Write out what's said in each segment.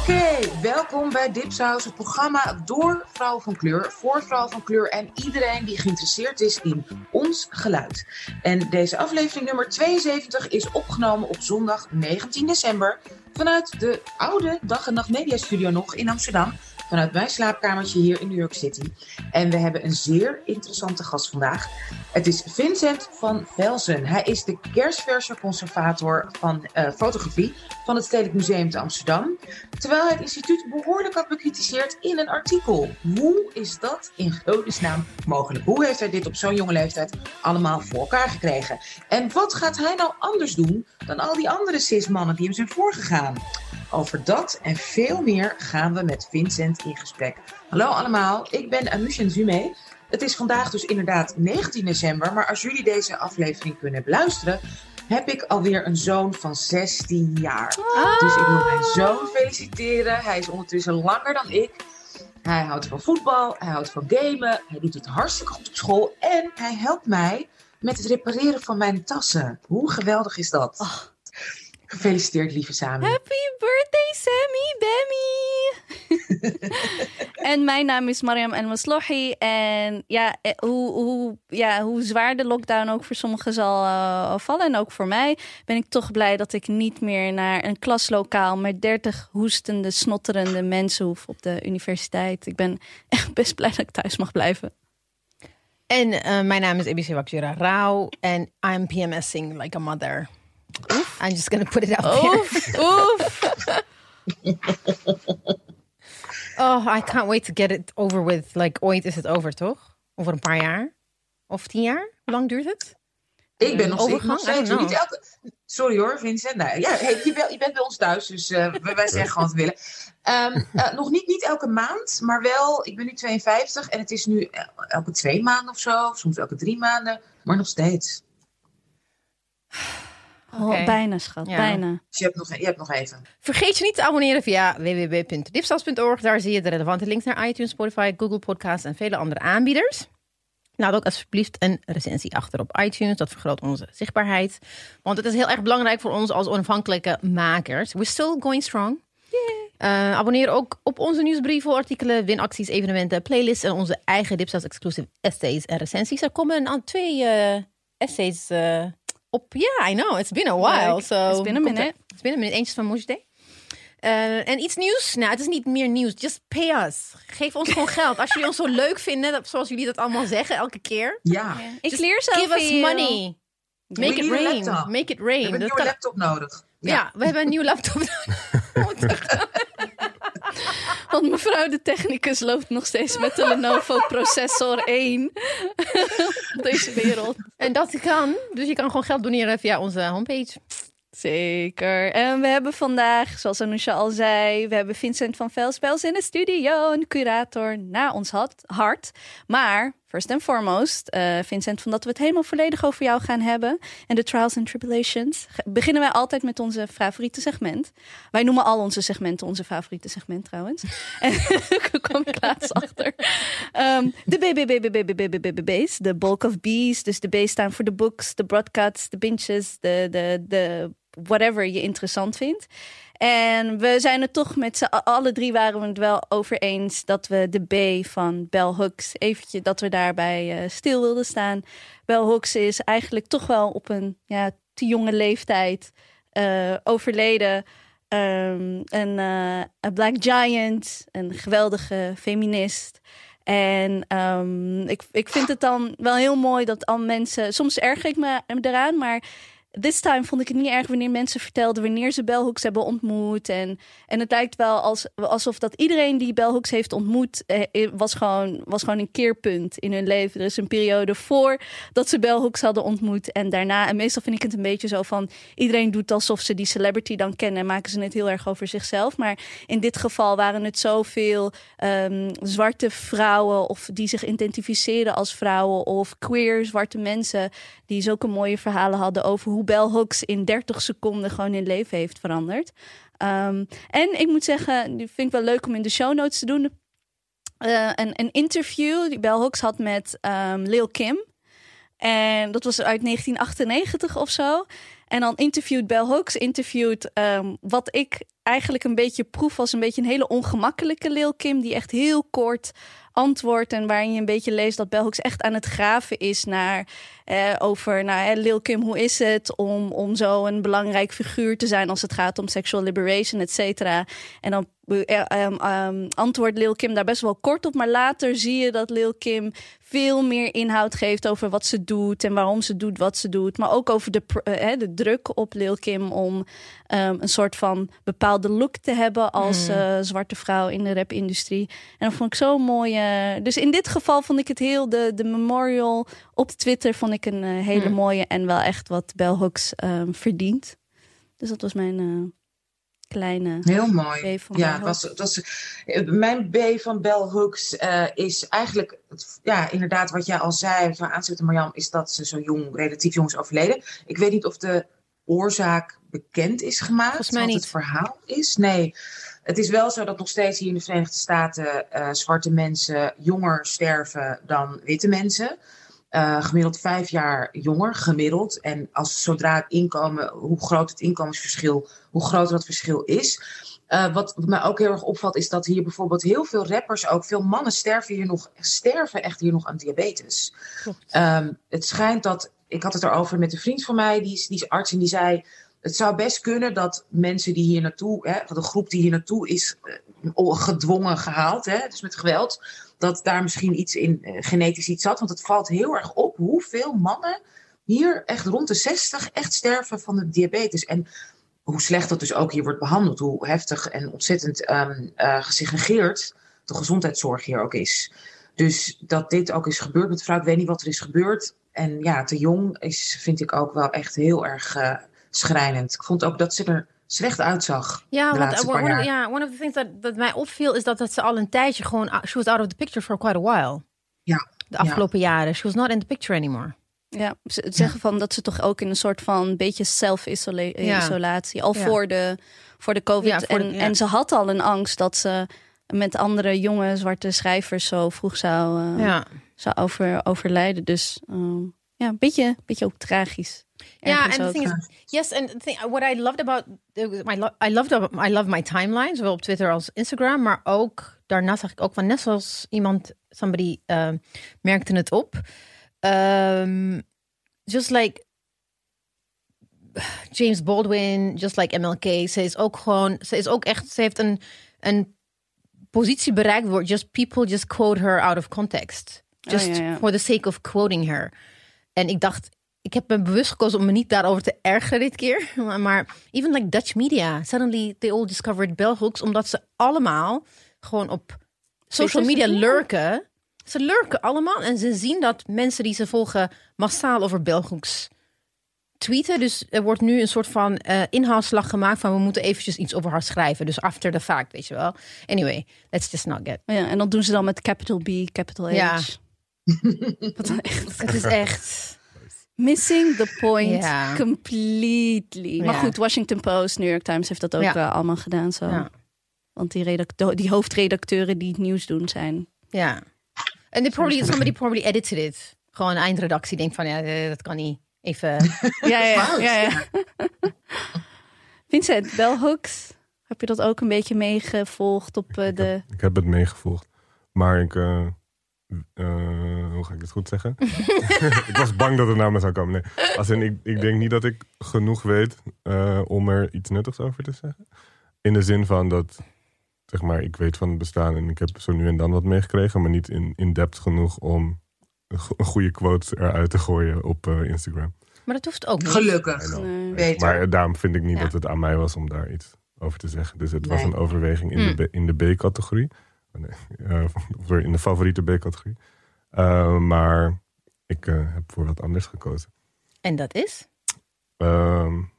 Oké, welkom bij Dipsaus, het programma door vrouwen van kleur, voor vrouwen van kleur en iedereen die geïnteresseerd is in ons geluid. En deze aflevering nummer 72 is opgenomen op zondag 19 december vanuit de oude Dag en Nacht Media Studio nog in Amsterdam vanuit mijn slaapkamertje hier in New York City. En we hebben een zeer interessante gast vandaag. Het is Vincent van Velzen. Hij is de kerstverse conservator van uh, fotografie van het Stedelijk Museum te Amsterdam. Terwijl hij het instituut behoorlijk had bekritiseerd in een artikel. Hoe is dat in godesnaam mogelijk? Hoe heeft hij dit op zo'n jonge leeftijd allemaal voor elkaar gekregen? En wat gaat hij nou anders doen dan al die andere cis-mannen die hem zijn voorgegaan? Over dat en veel meer gaan we met Vincent in gesprek. Hallo allemaal, ik ben Amushin Zume. Het is vandaag dus inderdaad 19 december, maar als jullie deze aflevering kunnen beluisteren, heb ik alweer een zoon van 16 jaar. Dus ik wil mijn zoon feliciteren. Hij is ondertussen langer dan ik. Hij houdt van voetbal, hij houdt van gamen, hij doet het hartstikke goed op school en hij helpt mij met het repareren van mijn tassen. Hoe geweldig is dat? Oh. Gefeliciteerd, lieve Sami. Happy birthday, Sammy, Bammy! en mijn naam is Mariam El Maslohi. En ja eh, hoe, hoe, ja, hoe zwaar de lockdown ook voor sommigen zal uh, vallen, en ook voor mij, ben ik toch blij dat ik niet meer naar een klaslokaal met 30 hoestende, snotterende mensen hoef op de universiteit. Ik ben echt best blij dat ik thuis mag blijven. En uh, mijn naam is Ebisi Wakjura Rao en I'm PMSing like a mother. Oof. I'm just gonna put it out Oof. there. Oof. oh, I can't wait to get it over with. Like, ooit is het over, toch? Over een paar jaar? Of tien jaar? Hoe lang duurt het? Ik ben nog, Overgang? nog steeds. Niet elke... Sorry hoor, Vincent. Nou, ja, hey, je, je, bent bij ons thuis, dus uh, wij zeggen gewoon wat we willen. Um, uh, nog niet, niet elke maand, maar wel. Ik ben nu 52 en het is nu elke twee maanden of zo. Soms elke drie maanden, maar nog steeds. Oh, bijna, schat. Bijna. Dus je hebt, nog, je hebt nog even. Vergeet je niet te abonneren via www.dipstas.org. Daar zie je de relevante links naar iTunes, Spotify, Google Podcasts en vele andere aanbieders. Laat ook alsjeblieft een recensie achter op iTunes. Dat vergroot onze zichtbaarheid. Want het is heel erg belangrijk voor ons als onafhankelijke makers. We're still going strong. Uh, abonneer ook op onze nieuwsbrieven, artikelen, winacties, evenementen, playlists en onze eigen Dipstas exclusive essays en recensies. Er komen aan twee uh, essays uh, op. Ja, yeah, I know. It's been a while. Like, so it's been a minute. It's been a minute. Eentje van Mojde. Uh, en iets nieuws? Nou, het is niet meer nieuws. Just pay us. Geef ons gewoon geld. Als jullie ons zo leuk vinden, zoals jullie dat allemaal zeggen elke keer. Ja. Ik leer zelf Give us money. Make it rain. Make it rain. We hebben een nieuwe laptop nodig. Ja. ja. we hebben een nieuwe laptop nodig. Want mevrouw de technicus loopt nog steeds met de Lenovo processor 1 op deze wereld. En dat kan. Dus je kan gewoon geld doneren via onze homepage. Zeker. En we hebben vandaag, zoals Anousha al zei, we hebben Vincent van Velspels in de studio, een curator naar ons hart. Maar first and foremost, uh, Vincent, van dat we het helemaal volledig over jou gaan hebben en de trials and tribulations, beginnen wij altijd met onze favoriete segment. Wij noemen al onze segmenten onze favoriete segment trouwens. En daar laatst achter. Um, de BBBBBBBBB's, de bulk of B's. Dus de B's staan voor de books, de broadcasts, de binges, de, de, de whatever je interessant vindt. En we zijn het toch met z'n alle drie waren we het wel over eens dat we de B van Bell Hooks eventjes dat we daarbij uh, stil wilden staan. Bell Hooks is eigenlijk toch wel op een ja, te jonge leeftijd uh, overleden. Een, uh, een Black Giant, een geweldige feminist. En um, ik, ik vind het dan wel heel mooi dat al mensen. Soms erger ik me eraan, maar This time vond ik het niet erg wanneer mensen vertelden wanneer ze Belhooks hebben ontmoet. En, en het lijkt wel als, alsof dat iedereen die Belhooks heeft ontmoet, eh, was, gewoon, was gewoon een keerpunt in hun leven. Er is een periode voor dat ze Belhooks hadden ontmoet en daarna. En meestal vind ik het een beetje zo van iedereen doet alsof ze die celebrity dan kennen en maken ze het heel erg over zichzelf. Maar in dit geval waren het zoveel um, zwarte vrouwen of die zich identificeerden als vrouwen of queer zwarte mensen die zulke mooie verhalen hadden over hoe hoe Bell Hooks in 30 seconden gewoon in leven heeft veranderd. Um, en ik moet zeggen, die vind ik wel leuk om in de show notes te doen. Uh, een, een, interview die Bell Hooks had met um, Lil Kim. En dat was uit 1998 of zo. En dan interviewt Bell Hooks, interviewt ehm, wat ik eigenlijk een beetje proef als een beetje een hele ongemakkelijke Lil Kim. Die echt heel kort antwoordt en waarin je een beetje leest dat Bell Hooks echt aan het graven is naar eh, over nou, hè, Lil Kim, hoe is het om, om zo een belangrijk figuur te zijn als het gaat om sexual liberation, et cetera. En dan um, antwoordt Lil Kim daar best wel kort op. Maar later zie je dat Lil Kim veel meer inhoud geeft over wat ze doet en waarom ze doet wat ze doet. Maar ook over de, uh, de druk op Lil Kim om um, een soort van bepaalde look te hebben als uh, zwarte vrouw in de rapindustrie. En dat vond ik zo mooi. Uh, dus in dit geval vond ik het heel, de, de memorial op Twitter vond ik een hele mm. mooie en wel echt wat Bell Hooks um, verdient. Dus dat was mijn kleine Heel mooi. B van ja, was, was, mijn B van Bell Hooks uh, is eigenlijk, ja, inderdaad, wat jij al zei van aanzetten, Marjam, is dat ze zo jong, relatief jong is overleden. Ik weet niet of de oorzaak bekend is gemaakt. Volgens mij niet. het verhaal is. Nee. Het is wel zo dat nog steeds hier in de Verenigde Staten uh, zwarte mensen jonger sterven dan witte mensen. Uh, gemiddeld vijf jaar jonger, gemiddeld. En als, zodra het inkomen, hoe groot het inkomensverschil, hoe groter dat verschil is. Uh, wat mij ook heel erg opvalt, is dat hier bijvoorbeeld heel veel rappers, ook veel mannen sterven hier nog, sterven echt hier nog aan diabetes. Um, het schijnt dat, ik had het erover met een vriend van mij, die is, die is arts en die zei, het zou best kunnen dat mensen die hier naartoe, hè, de groep die hier naartoe is uh, gedwongen gehaald, hè, dus met geweld, dat daar misschien iets in uh, genetisch iets zat. Want het valt heel erg op hoeveel mannen hier echt rond de 60 echt sterven van de diabetes. En hoe slecht dat dus ook hier wordt behandeld, hoe heftig en ontzettend um, uh, gesegregeerd de gezondheidszorg hier ook is. Dus dat dit ook is gebeurd met vrouw, ik weet niet wat er is gebeurd. En ja, te jong is, vind ik ook wel echt heel erg uh, schrijnend. Ik vond ook dat ze er slecht uitzag. Ja, want one, of, yeah, one of the things that, dat mij opviel is dat, dat ze al een tijdje gewoon. She was out of the picture for quite a while. Ja. De afgelopen ja. jaren. She was not in the picture anymore. Ja, ze zeggen van dat ze toch ook in een soort van beetje self-isolatie. Ja. Al ja. voor, de, voor de COVID. Ja, voor de, en, en ze had al een angst dat ze met andere jonge zwarte schrijvers zo vroeg zou, uh, zou over, overlijden. Dus uh, ja, een beetje, beetje ook tragisch. Yeah, and the thing is, yes, and thing, what I loved about my, I loved I love my timeline, zowel op Twitter als Instagram, maar ook daarna zag ik ook van net zoals iemand, somebody uh, merkte het op, um, just like James Baldwin, just like MLK, ze is ook gewoon, ze is ook echt, ze heeft een een positie bereikt waar just people just quote her out of context, just oh, ja, ja. for the sake of quoting her. En ik dacht, ik heb me bewust gekozen om me niet daarover te ergeren dit keer. Maar even like Dutch media, suddenly they all discovered bell hooks, omdat ze allemaal gewoon op social media lurken. Ze lurken allemaal en ze zien dat mensen die ze volgen massaal over bellhooks tweeten. Dus er wordt nu een soort van uh, inhaalslag gemaakt van we moeten eventjes iets over haar schrijven. Dus after the fact, weet je wel. Anyway, let's just not get. Ja, en dat doen ze dan met capital B, capital H. Ja. echt. Het is echt. Missing the point ja. completely. Ja. Maar goed, Washington Post, New York Times heeft dat ook ja. uh, allemaal gedaan. Zo. Want die, die hoofdredacteuren die het nieuws doen zijn. Ja. En probably, somebody probably edited it. Gewoon een eindredactie denkt van ja, dat kan niet. Even. ja, ja, ja, ja. Vincent, Bell Hooks. Heb je dat ook een beetje meegevolgd op uh, de. Heb, ik heb het meegevolgd. Maar ik. Uh... Uh, hoe ga ik dit goed zeggen? ik was bang dat het naar me zou komen. Nee. Als in, ik, ik denk niet dat ik genoeg weet uh, om er iets nuttigs over te zeggen. In de zin van dat, zeg maar, ik weet van het bestaan en ik heb zo nu en dan wat meegekregen, maar niet in, in depth genoeg om een goede quote eruit te gooien op uh, Instagram. Maar dat hoeft ook niet. Gelukkig. Nee. Maar daarom vind ik niet ja. dat het aan mij was om daar iets over te zeggen. Dus het nee. was een overweging in, mm. de, in de B-categorie. Nee, uh, in de favoriete B-categorie. Uh, maar ik uh, heb voor wat anders gekozen. En dat is? Um,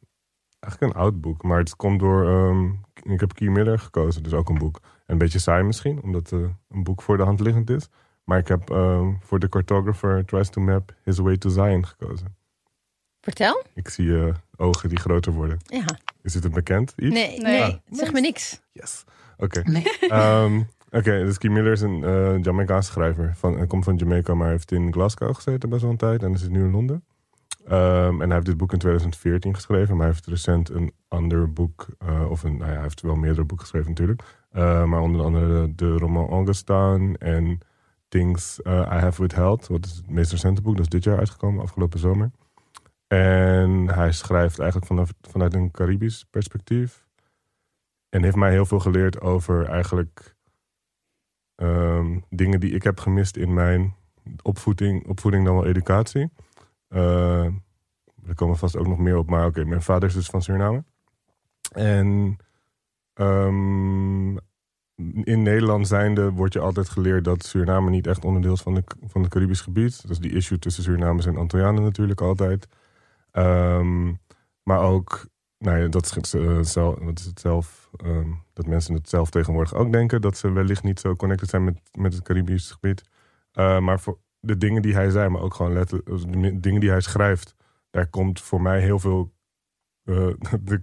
eigenlijk een oud boek, maar het komt door. Um, ik heb Key Miller gekozen, dus ook een boek. Een beetje saai misschien, omdat het een boek voor de hand liggend is. Maar ik heb um, voor de cartographer Tries to Map His Way to Zion gekozen. Vertel. Ik zie ogen die groter worden. Ja. Is het een bekend iets? Nee, nee, ah, zeg me niks. Yes. Oké. Okay. Nee. um, Oké, dus Key Miller is een uh, Jamaicaanse schrijver. Van, hij komt van Jamaica, maar heeft in Glasgow gezeten best wel een tijd. En is nu in Londen. Um, en hij heeft dit boek in 2014 geschreven. Maar hij heeft recent een ander boek... Uh, of een, nou hij heeft wel meerdere boeken geschreven natuurlijk. Uh, maar onder andere de roman Augustin en Things I Have Withheld. Wat is het meest recente boek. Dat is dit jaar uitgekomen, afgelopen zomer. En hij schrijft eigenlijk vanuit, vanuit een Caribisch perspectief. En heeft mij heel veel geleerd over eigenlijk um, dingen die ik heb gemist in mijn opvoeding, opvoeding dan wel educatie. Uh, er komen vast ook nog meer op, maar oké, mijn vader is dus van Suriname. En um, in Nederland zijnde wordt je altijd geleerd dat Suriname niet echt onderdeel is van, de, van het Caribisch gebied. Dat is die issue tussen Surinamers en Antillianen natuurlijk altijd. Maar ook, nou ja, dat is, uh, zelf, dat um, dat mensen het zelf tegenwoordig ook denken. Dat ze wellicht niet zo connected zijn met, met het Caribisch gebied. Uh, maar voor de dingen die hij zei, maar ook gewoon letterlijk, dingen die hij schrijft. Daar komt voor mij heel veel uh, de,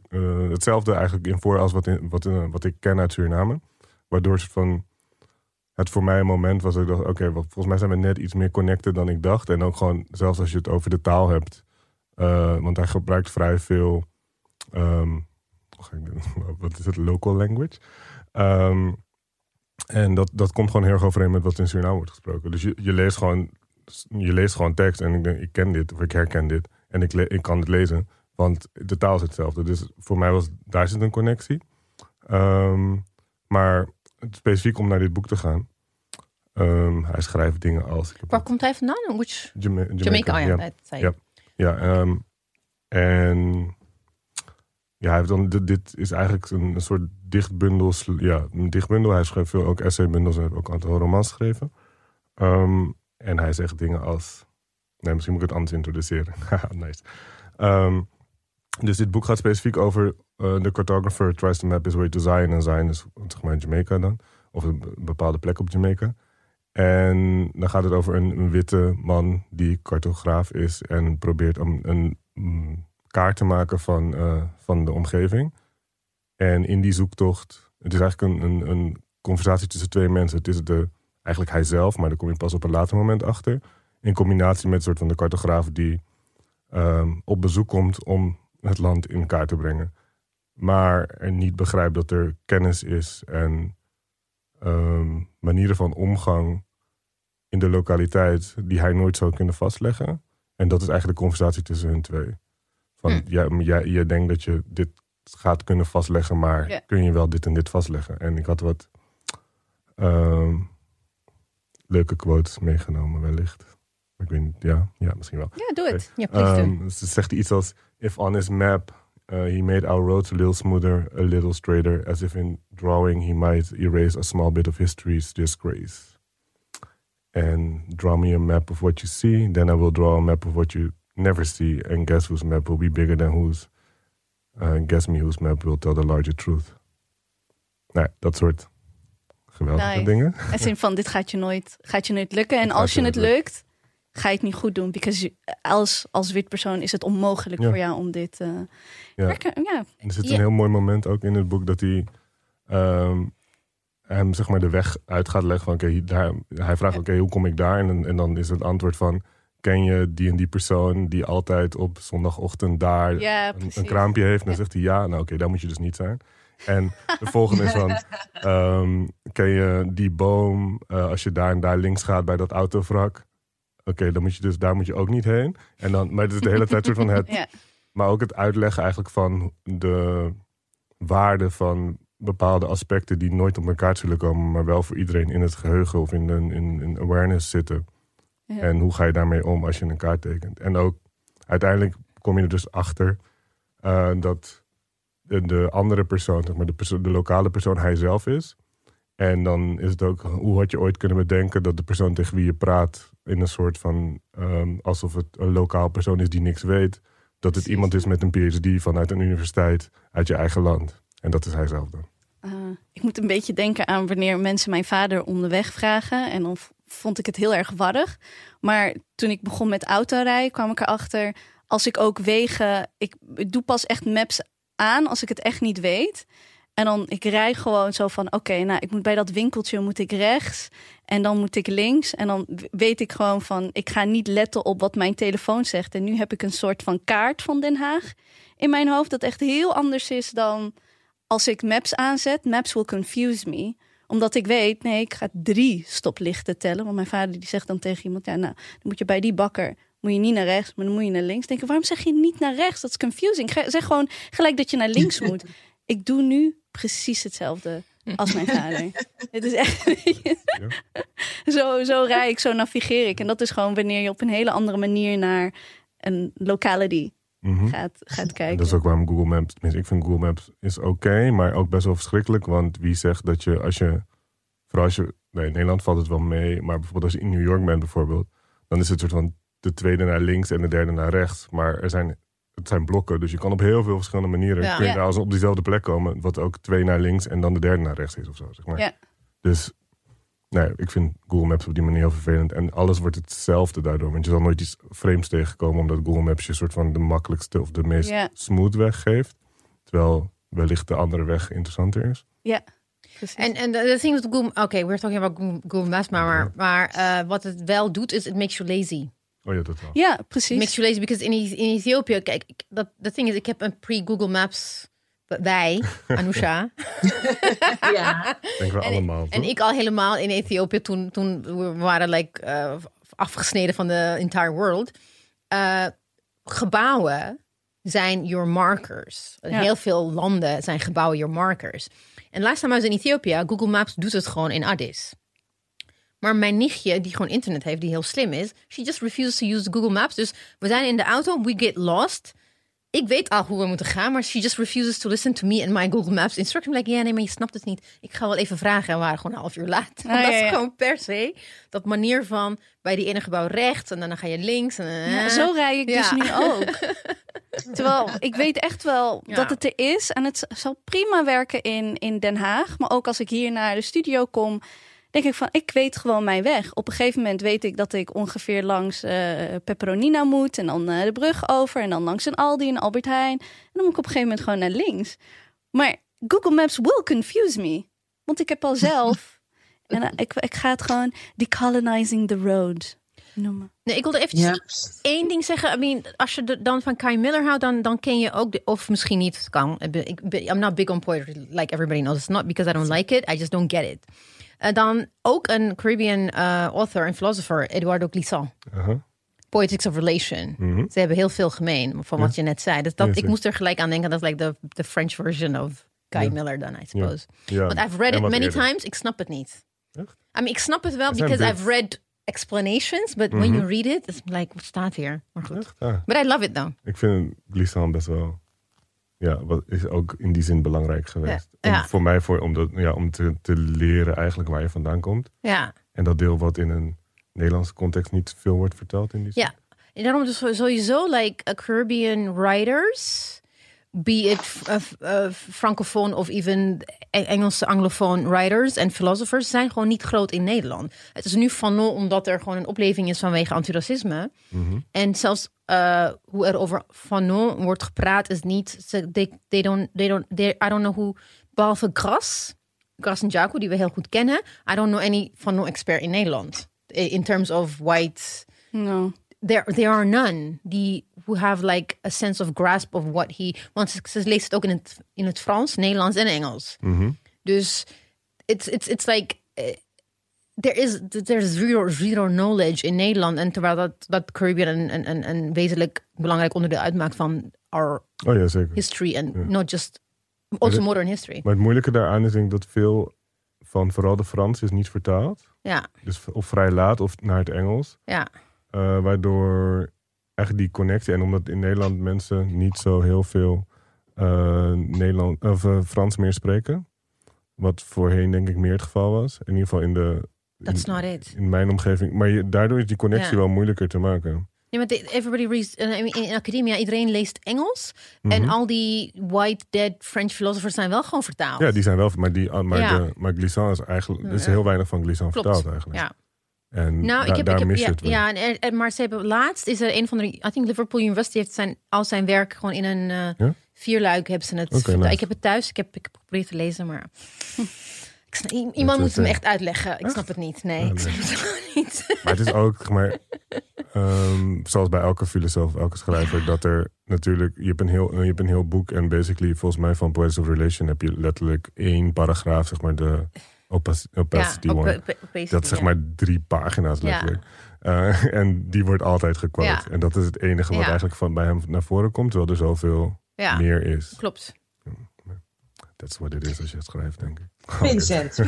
hetzelfde eigenlijk in voor als wat, wat, wat ik ken uit Suriname. Waardoor van het voor mij een moment was dat ik dacht, oké, volgens mij zijn we net iets meer connected dan ik dacht. En ook gewoon, zelfs als je het over de taal hebt, want hij gebruikt vrij veel. Um, wat is het? Local language. Um, en dat, dat komt gewoon heel erg overeen met wat in Suriname wordt gesproken. Dus je, je, leest gewoon, je leest gewoon tekst en ik denk, ik ken dit of ik herken dit. En ik, ik kan het lezen, want de taal is hetzelfde. Dus voor mij was daar zit een connectie. Um, maar specifiek om naar dit boek te gaan. hij schrijft dingen als... Waar komt hij vandaan? Which... Jama Jamaica, Jamaica, ja. ja. ja. Ja, um, en ja, hij heeft dan, dit, is eigenlijk een, soort dichtbundel. Ja, een dichtbundel. Hij schreef veel ook essaybundels en heeft ook een aantal romans geschreven. Um, en hij zegt dingen als... Nee, misschien moet ik het anders introduceren. nice. Um, dus dit boek gaat specifiek over uh, de cartographer tries to map his way to Zion. En Zion is zeg maar in Jamaica dan. Of een bepaalde plek op Jamaica. En dan gaat het over een, witte man die cartograaf is en probeert een, een, een kaart te maken van, uh, van de omgeving. En in die zoektocht, het is eigenlijk een, een, conversatie tussen twee mensen. Het is de, eigenlijk hij zelf, maar daar kom je pas op een later moment achter. In combinatie met een soort van de cartograaf die um, op bezoek komt om het land in kaart te brengen. Maar er niet begrijpt dat er kennis is en um, manieren van omgang in de lokaliteit die hij nooit zou kunnen vastleggen. En dat is eigenlijk de conversatie tussen hun twee. Van, hm. jij, jij, jij denkt dat je dit gaat kunnen vastleggen, maar kun je wel dit en dit vastleggen? En ik had wat um, leuke quotes meegenomen, wellicht. Ik weet niet, ja, ja misschien wel. Ja, doe het. Ja, um, Ze zegt iets als: If on his map uh, he made our roads a little smoother, a little straighter, as if in drawing he might erase a small bit of history's disgrace. And draw me a map of what you see, then I will draw a map of what you never see. And guess whose map will be bigger than whose. Uh, guess me whose map will tell the larger truth. Nou, dat soort geweldige nice. dingen. Het zin van, dit gaat je nooit, gaat je nooit lukken. En als je het lukt, ga je het niet goed doen. Because als, als wit persoon is het onmogelijk ja. voor jou om dit... Uh, ja. Werken, ja. Er zit een heel mooi moment ook in het boek dat hij... Um, hem zeg maar de weg uit gaat leggen van oké, okay, hij vraagt oké, okay, hoe kom ik daar? En, en dan is het antwoord van ken je die en die persoon die altijd op zondagochtend daar ja, een, een, kraampje heeft? En dan zegt hij ja, nou oké, okay, daar moet je dus niet zijn. En de volgende is van, um, ken je die boom uh, als je daar en daar links gaat bij dat autovrak? Oké, dan moet je dus daar moet je ook niet heen. En dan, maar het is de hele tijd soort van het, ja. maar ook het uitleggen eigenlijk van de waarde van bepaalde aspecten die nooit op elkaar zullen komen, maar wel voor iedereen in het geheugen of in, in, in awareness zitten. Ja. En hoe ga je daarmee om als je een kaart tekent? En ook uiteindelijk kom je er dus achter uh, dat de, de, andere persoon, zeg maar de, de lokale persoon, hij zelf is. En dan is het ook, hoe had je ooit kunnen bedenken dat de persoon tegen wie je praat, in een soort van, um, alsof het een lokaal persoon is die niks weet, dat het iemand is met een PhD vanuit een universiteit uit je eigen land. En dat is hij zelf dan. Uh, ik moet een beetje denken aan wanneer mensen mijn vader onderweg vragen. En dan vond ik het heel erg warrig. Maar toen ik begon met autorijden, kwam ik erachter. Als ik ook wegen. Ik doe pas echt maps aan als ik het echt niet weet. En dan ik rij gewoon zo van, oké, nou, ik moet bij dat winkeltje moet ik rechts en dan moet ik links. En dan weet ik gewoon van, ik ga niet letten op wat mijn telefoon zegt. En nu heb ik een soort van kaart van Den Haag in mijn hoofd dat echt heel anders is dan als ik Maps aanzet. Maps will confuse me omdat ik weet, nee, ik ga drie stoplichten tellen. Want mijn vader die zegt dan tegen iemand, ja, nou, dan moet je bij die bakker moet je niet naar rechts, maar dan moet je naar links. Denk ik, waarom zeg je niet naar rechts? Dat is confusing. Zeg gewoon gelijk dat je naar links moet. Ik doe nu precies hetzelfde als mijn vader. Het is echt. zo, zo rij ik, zo navigeer ik. En dat is gewoon wanneer je op een hele andere manier naar een locality Mhm. gaat, gaat En kijken. dat is ook waarom Google Maps, ik vind Google Maps is oké, maar ook best wel verschrikkelijk. Want wie zegt dat je, als je, vooral als je, nee, in Nederland valt het wel mee, maar bijvoorbeeld als je in New York bent bijvoorbeeld, dan is het soort van de tweede naar links en de derde naar rechts. Maar er zijn, het zijn blokken, dus je kan op heel veel verschillende manieren, Ja. kun je Ja. als op diezelfde plek komen, wat ook twee naar links en dan de derde naar rechts is of zo, zeg maar. Ja. Dus, nee, ik vind Google Maps op die manier heel vervelend. En alles wordt hetzelfde daardoor, want je zal nooit iets vreemds tegenkomen, omdat Google Maps je soort van de makkelijkste of de meest Ja. smooth weg geeft. Terwijl wellicht de andere weg interessanter is. Ja, precies. En en the thing with Google, okay, we're talking about Google, Google Maps, maar, maar eh, wat het wel doet is, it makes you lazy. Oh ja, dat wel. ja, It precies. makes you lazy because in, in Ethiopië, kijk, dat the thing is, ik heb een pre-Google Maps, wij, Anousha, Ja, Denken we En- allemaal. en toch? ik al helemaal in Ethiopië toen, toen we waren like, eh, afgesneden van de entire world. Eh, gebouwen zijn your markers. In Ja. heel veel landen zijn gebouwen your markers. En laatst time I was in Ethiopië, Google Maps doet het gewoon in Addis. Maar mijn nichtje, die gewoon internet heeft, die heel slim is, she just refuses to use Google Maps. Dus we zijn in de auto, we get lost. Ik weet al hoe we moeten gaan, maar she just refuses to listen to me and my Google Maps instruction. Like, ja, nee, maar je snapt het niet. Ik ga wel even vragen en we waren gewoon een half uur laat. Ah, dat ja, is gewoon per se dat manier van bij die ene gebouw rechts en dan ga je links. En, eh, Ja, zo rij ik dus nu ook. Terwijl ik weet echt wel Ja. dat het er is. En het zal prima werken in, in Den Haag. Maar ook als ik hier naar de studio kom, denk ik van, ik weet gewoon mijn weg. Op een gegeven moment weet ik dat ik ongeveer langs eh Pepperonina moet. En dan eh, de brug over. En dan langs een Aldi en Albert Heijn. En dan moet ik op een gegeven moment gewoon naar links. Maar Google Maps will confuse me. Want ik heb al zelf... en eh, ik, ik ga het gewoon decolonizing the road noemen. Nee, ik wilde even ja. één ding zeggen. I mean, als je de- dan van Kai Miller houdt, dan, dan ken je ook, de, of misschien niet, het kan. Ik I'm not big on poetry, like everybody knows. It's not because I don't like it, I just don't get it. En dan ook een Caribbean uh, author en philosopher, Eduardo Glissant. Aha. Poetics of Relation. Mhm. Ze hebben heel veel gemeen van wat je net zei. Dus dat, ik moest er gelijk aan denken. Dat is like the, the French version of Kai Miller dan, I suppose. Want I've read En it many eerder. times. Ik snap het niet. Echt? I mean, ik snap het wel because bits. I've read explanations. But when you read it, it's like, wat staat hier? Maar goed. Echt? Ja. But I love it though. Ik vind Glissant best wel... Ja, wat is ook in die zin belangrijk geweest. Ja. Om- Ja. Voor mij voor, om, dat, ja, om te, te leren eigenlijk waar je vandaan komt. Ja. En dat deel wat in een Nederlandse context niet veel wordt verteld in die zin. Ja. En daarom dus sowieso like a Caribbean writers, be it uh, uh, francofoon of even E- Engelse anglofoon writers en philosophers zijn gewoon niet groot in Nederland. Het is nu van nul omdat er gewoon een opleving is vanwege antiracisme. Mhm. En zelfs uh, hoe er over Fanon wordt gepraat is niet. They, they don't, they don't, they, I don't know who. Behalve Gras, Gras en Jaco, die we heel goed kennen. I don't know any Fanon expert in Nederland. In terms of white. No. There, there are none die who have like a sense of grasp of what he. Want ze, leest het ook in het, in het Frans, Nederlands en Engels. Mhm. Dus it's, it's, it's like. eh, there is there's zero, zero knowledge in Nederland. En terwijl dat, dat Caribbean een, een, een, wezenlijk belangrijk onderdeel uitmaakt van our Oh ja, zeker. history. And not just also het- modern history. Maar het moeilijke daaraan is denk ik dat veel van vooral de Frans is niet vertaald. Ja, Dus of vrij laat of naar het Engels. ja. Eh, waardoor echt die connectie. En omdat in Nederland mensen niet zo heel veel eh, Nederland, of, eh, Frans meer spreken. Wat voorheen denk ik meer het geval was. In ieder geval in de. That's in, not it. in mijn omgeving. Maar je, daardoor is die connectie Ja. wel moeilijker te maken. Nee, maar everybody reads uh, in, academia, iedereen leest Engels. En al die white dead French philosophers zijn wel gewoon vertaald. Ja, die zijn wel. Maar, die, maar, Ja. de, maar Glissant is eigenlijk. Er is heel weinig van Glissant Klopt. vertaald eigenlijk. Ja. En Nou, da- ik heb, daar ik heb mis je ja, het wel. ja en, en- maar ze hebben laatst is er een van de, I think Liverpool University heeft zijn al zijn werk gewoon in een eh, Ja? vier luiken hebben ze het. Oké, vertaald. nice. Ik heb het thuis, ik heb, ik heb geprobeerd te lezen, maar... Ik snap- i- iemand moet eh, echt uitleggen. Ik snap het niet. Nee, Ah, ik nee. snap het gewoon niet. Maar het is ook, maar, ehm, zoals bij elke filosoof, elke schrijver, dat er natuurlijk, je hebt, een heel, je hebt een heel boek en basically, volgens mij van Poets of Relation heb je letterlijk één paragraaf, zeg maar, de opacity op- one. Dat is zeg maar drie pagina's Ja. letterlijk. Eh, en die wordt altijd gequote. Ja. En dat is het enige wat Ja. eigenlijk van bij hem naar voren komt, terwijl er zoveel Ja, meer is. klopt. That's what it is als je het schrijft, denk ik. Vincent.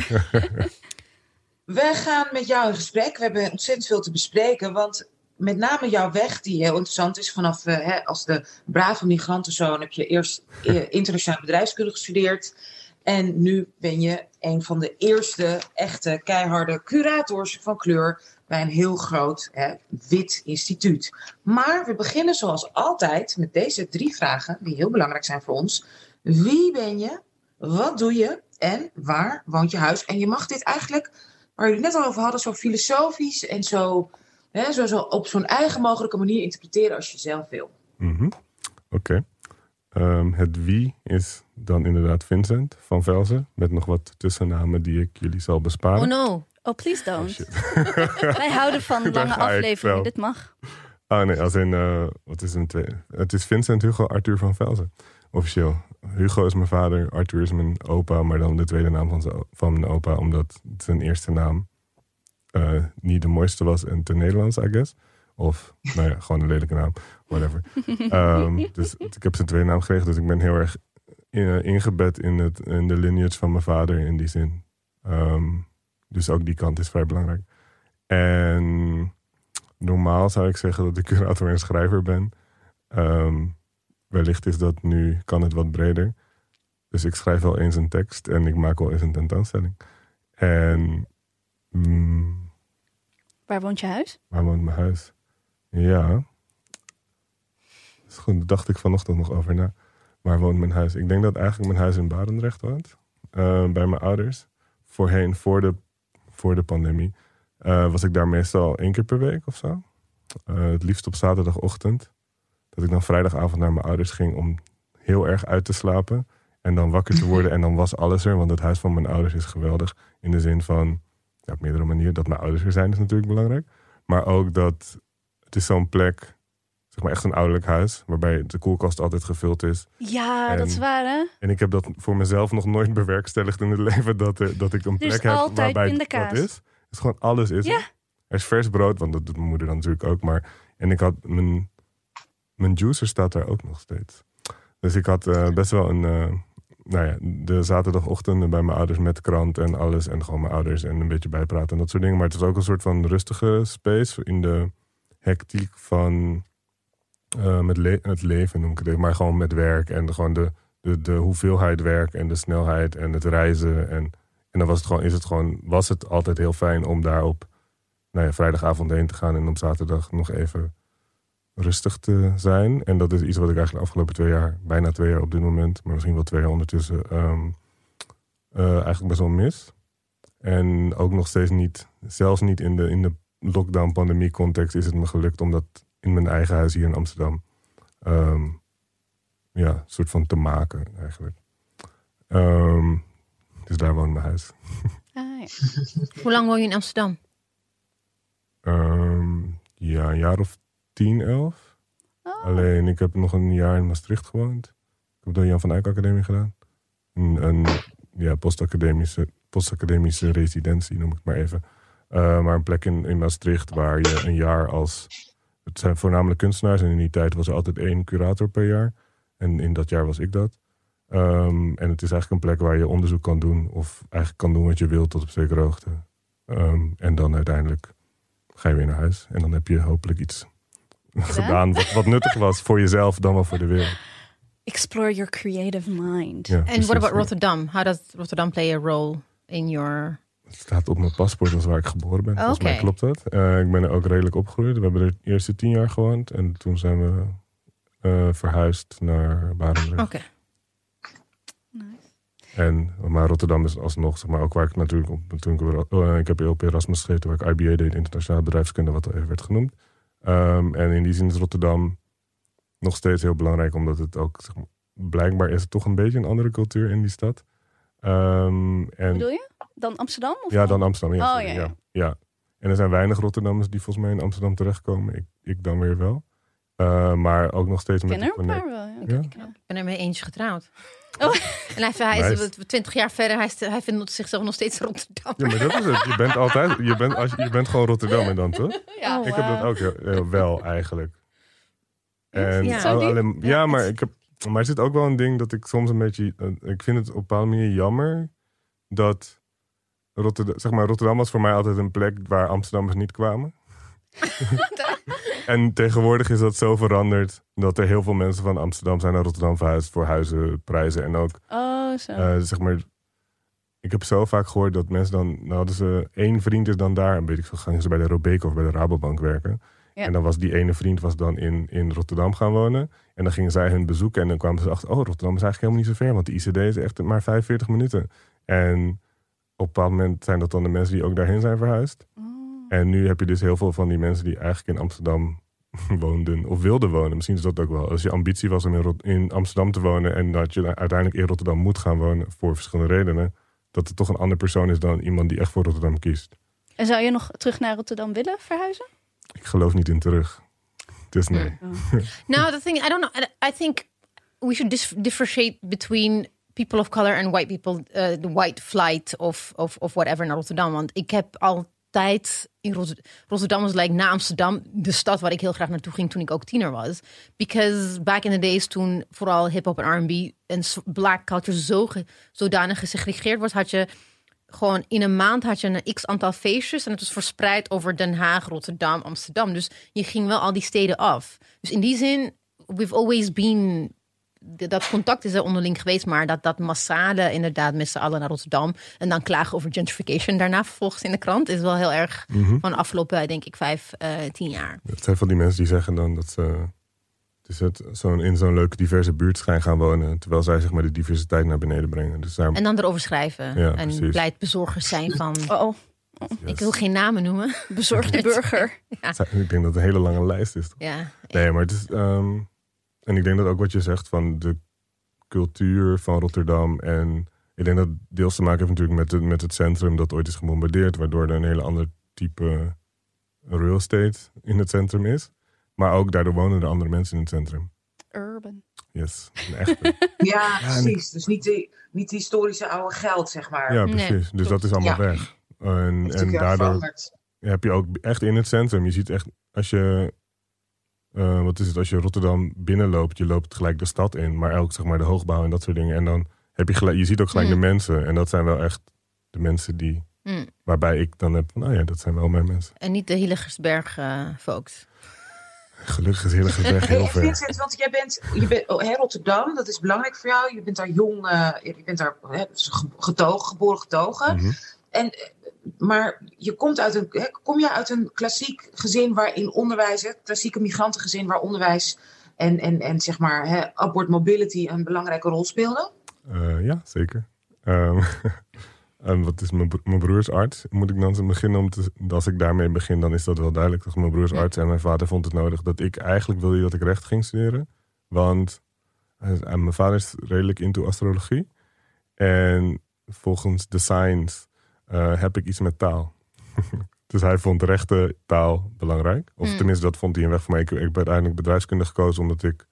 We gaan met jou in gesprek. We hebben ontzettend veel te bespreken. Want met name jouw weg, die heel interessant is. Vanaf eh, hè, als de brave migrantenzoon heb je eerst eh, internationale bedrijfskunde gestudeerd. En nu ben je een van de eerste echte keiharde curators van kleur bij een heel groot hè, wit instituut. Maar we beginnen zoals altijd met deze drie vragen, die heel belangrijk zijn voor ons. Wie ben je? Wat doe je? En waar woont je huis? En je mag dit eigenlijk, waar jullie net al over hadden, zo filosofisch en zo, hè, zo, zo op zo'n eigen mogelijke manier interpreteren als je zelf wil. Mhm. Oké. Ehm, het wie is dan inderdaad Vincent van Velzen. Met nog wat tussennamen die ik jullie zal besparen. Oh no. Oh, please don't. shit. Wij houden van lange ik afleveringen. Dit mag. Ah nee, als in, eh, wat is een twee? Het is Vincent Hugo Arthur van Velzen. Officieel. Hugo is mijn vader, Arthur is mijn opa, maar dan de tweede naam van, zijn- van mijn opa, omdat zijn eerste naam eh, niet de mooiste was en te Nederlands, I guess. Of, nou ja, gewoon een lelijke naam, whatever. Ehm, dus ik heb zijn tweede naam gekregen, dus ik ben heel erg in- ingebed in, het, in de lineage van mijn vader in die zin. Ehm, dus ook die kant is vrij belangrijk. En normaal zou ik zeggen dat ik curator en schrijver ben. Ehm, wellicht is dat nu, kan het wat breder. Dus ik schrijf wel eens een tekst en ik maak wel eens een tentoonstelling. En mm, Waar woont je huis? waar woont mijn huis? Ja. Dat is goed, daar dacht ik vanochtend nog over na. Waar woont mijn huis? Ik denk dat eigenlijk mijn huis in Barendrecht woont. eh, bij mijn ouders. Voorheen, voor de, voor de pandemie, eh, was ik daar meestal één keer per week of zo. Eh, het liefst op zaterdagochtend. Dat ik dan vrijdagavond naar mijn ouders ging om heel erg uit te slapen. En dan wakker te worden en dan was alles er. Want het huis van mijn ouders is geweldig. In de zin van, ja, op meerdere manieren. Dat mijn ouders er zijn is natuurlijk belangrijk. Maar ook dat het is zo'n plek, zeg maar echt een ouderlijk huis. Waarbij de koelkast altijd gevuld is. Ja, En- dat is waar hè? En ik heb dat voor mezelf nog nooit bewerkstelligd in het leven. Dat, er- dat ik een is plek heb altijd waarbij pindakaas. dat is. Het is gewoon alles is Ja. er. Er is vers brood, want dat doet mijn moeder dan natuurlijk ook. Maar, en ik had mijn, mijn juicer staat daar ook nog steeds. Dus ik had eh, best wel een, eh, nou ja, de zaterdagochtenden bij mijn ouders met krant en alles. En gewoon mijn ouders en een beetje bijpraten en dat soort dingen. Maar het is ook een soort van rustige space in de hectiek van eh, met het leven, noem ik het. Maar gewoon met werk en gewoon de, de, de hoeveelheid werk en de snelheid en het reizen. En, en dan was het gewoon, is het gewoon, was het altijd heel fijn om daar op nou vrijdagavond heen te gaan en op zaterdag nog even rustig te zijn. En dat is iets wat ik eigenlijk de afgelopen twee jaar, bijna twee jaar op dit moment, maar misschien wel twee jaar ondertussen, ehm, eh, eigenlijk best wel mis. En ook nog steeds niet, zelfs niet in de, in de lockdown-pandemie context is het me gelukt om dat in mijn eigen huis hier in Amsterdam ehm, ja, een soort van te maken eigenlijk. Ehm, dus daar woont mijn huis. Ah, ja. Hoe lang woon je in Amsterdam? Ehm, ja, een jaar of tien, elf. Oh. Alleen ik heb nog een jaar in Maastricht gewoond. Ik heb de Jan van Eyck Academie gedaan. Een, een ja, postacademische, postacademische residentie noem ik het maar even. Eh, maar een plek in, in Maastricht waar je een jaar als... Het zijn voornamelijk kunstenaars en in die tijd was er altijd één curator per jaar. En in dat jaar was ik dat. Ehm, en het is eigenlijk een plek waar je onderzoek kan doen. Of eigenlijk kan doen wat je wilt tot op zekere hoogte. Ehm, en dan uiteindelijk ga je weer naar huis. En dan heb je hopelijk iets gedaan wat, wat nuttig was voor jezelf dan wel voor de wereld. Explore your creative mind. En precies. what about Rotterdam? How does Rotterdam play a role in your... Het staat op mijn paspoort als waar ik geboren ben. Volgens mij klopt dat. Eh, ik ben er ook redelijk opgegroeid. We hebben er de eerste tien jaar gewoond. En toen zijn we eh, verhuisd naar Barendrecht. Oké. En, maar Rotterdam is alsnog, zeg maar, ook waar ik natuurlijk op, toen ik, eh, ik heb op Erasmus gezeten, waar ik IBA deed, internationale bedrijfskunde, wat al even werd genoemd. Ehm, en in die zin is Rotterdam nog steeds heel belangrijk, omdat het ook zeg maar, blijkbaar is het toch een beetje een andere cultuur in die stad. Ehm, en, Bedoel je? Dan Amsterdam? Of ja, dan Amsterdam. Ja, Oh, sorry, ja, ja, ja. ja. En er zijn weinig Rotterdammers die volgens mij in Amsterdam terechtkomen. Ik, ik dan weer wel. Eh, maar ook nog steeds Ik met ken er de een wel. Ja. Ja? Ja. Ik ben er mee eentje getrouwd. Oh. En hij, hij is twintig jaar verder. Hij, is, hij vindt zichzelf nog steeds Rotterdam. Ja, maar dat is het. Je bent altijd, je bent, als, je je bent gewoon Rotterdammer dan, toch? Ja. Oh, Ik heb dat ook heel- wel eigenlijk. En Ja. Alleen, ja, maar ik heb, maar er zit ook wel een ding dat ik soms een beetje, eh, ik vind het op een bepaalde manier jammer dat Rotterdam, zeg maar, Rotterdam was voor mij altijd een plek waar Amsterdammers niet kwamen. en tegenwoordig is dat zo veranderd dat er heel veel mensen van Amsterdam zijn naar Rotterdam verhuisd voor huizen, prijzen en ook Oh, zo. eh, zeg maar, ik heb zo vaak gehoord dat mensen dan, nou hadden ze één vriend is dan daar, en weet ik veel, gingen ze bij de Robeco of bij de Rabobank werken. Ja. En dan was die ene vriend was dan in, in Rotterdam gaan wonen. En dan gingen zij hun bezoeken en dan kwamen ze achter, oh, Rotterdam is eigenlijk helemaal niet zo ver, want de ICD is echt maar 45 minuten. En een bepaald moment zijn dat dan de mensen die ook daarheen zijn verhuisd. Oh. En nu heb je dus heel veel van die mensen die eigenlijk in Amsterdam woonden of wilden wonen. Misschien is dat ook wel. Als je ambitie was om in, Rot- in Amsterdam te wonen en dat je uiteindelijk in Rotterdam moet gaan wonen voor verschillende redenen, dat het toch een andere persoon is dan iemand die echt voor Rotterdam kiest. En zou je nog terug naar Rotterdam willen verhuizen? Ik geloof niet in terug. Dus nee. No, the thing I don't know. I- think we should differentiate between people of color and white people, uh, the white flight of, of, of whatever naar Rotterdam. Want ik heb altijd in Rot- Rotterdam was like na Amsterdam de stad waar ik heel graag naartoe ging toen ik ook tiener was. Because back in the days toen vooral hip hop en R&B en black culture zo ge- zodanig gesegregeerd was, had je gewoon in een maand had je een x aantal feestjes en het was verspreid over Den Haag, Rotterdam, Amsterdam. Dus je ging wel al die steden af. Dus in die zin, we've always been dat contact is er onderling geweest, maar dat, dat massale inderdaad met z'n allen naar Rotterdam en dan klagen over gentrification daarna vervolgens in de krant is wel heel erg van de afgelopen, denk ik, vijf, eh, tien jaar. Het zijn van die mensen die zeggen dan dat ze dus het, zo'n, in zo'n leuke diverse buurt zijn gaan wonen, terwijl zij zeg maar de diversiteit naar beneden brengen. Dus daar, En dan erover schrijven Ja, en precies. pleitbezorgers zijn van, Oh, oh. ik wil geen namen noemen. bezorgde burger. ik denk dat het een hele lange lijst is. Ja, Nee, maar het is. ehm, en ik denk dat ook wat je zegt van de cultuur van Rotterdam. En ik denk dat het deels te maken heeft natuurlijk met, het- met het centrum dat ooit is gebombardeerd. Waardoor er een hele ander type real estate in het centrum is. Maar ook daardoor wonen er andere mensen in het centrum. Urban. Yes, een echte. Ja, precies. Dus niet de, niet historische oude geld, zeg maar. Ja, Nee, precies. dus dat is allemaal Ja. weg. En, en daardoor veranderd. heb je ook echt in het centrum. Je ziet echt, als je, eh, wat is het, als je Rotterdam binnenloopt, je loopt gelijk de stad in, maar ook zeg maar de hoogbouw en dat soort dingen. En dan heb je gelijk, je ziet ook gelijk Mm. de mensen. En dat zijn wel echt de mensen die, Mm. waarbij ik dan heb van, oh ja, dat zijn wel mijn mensen. en niet de Hillegersberg eh folks. Gelukkig is Hillegersberg heel ver. Vincent, want jij bent, je bent oh, hè, Rotterdam, dat is belangrijk voor jou. Je bent daar jong, eh, je bent daar hè, ge- getogen, geboren getogen. Mhm. En, maar je komt uit een, hè, kom je uit een klassiek gezin waarin onderwijs, hè, klassieke migrantengezin waar onderwijs en, en, en zeg maar hè, upward mobility een belangrijke rol speelden? Eh, ja, zeker. Ehm, en wat is mijn, bro- mijn broer is arts. Moet ik dan beginnen om te... Als ik daarmee begin, dan is dat wel duidelijk. Dat mijn broer is arts en mijn vader vond het nodig dat ik... Eigenlijk wilde dat ik recht ging studeren. Want is- en mijn vader is redelijk into astrologie. En volgens de science eh, heb ik iets met taal. dus hij vond rechten taal belangrijk. Of Mm. tenminste, dat vond hij een weg voor mij. Ik, ik heb uiteindelijk bedrijfskunde gekozen omdat ik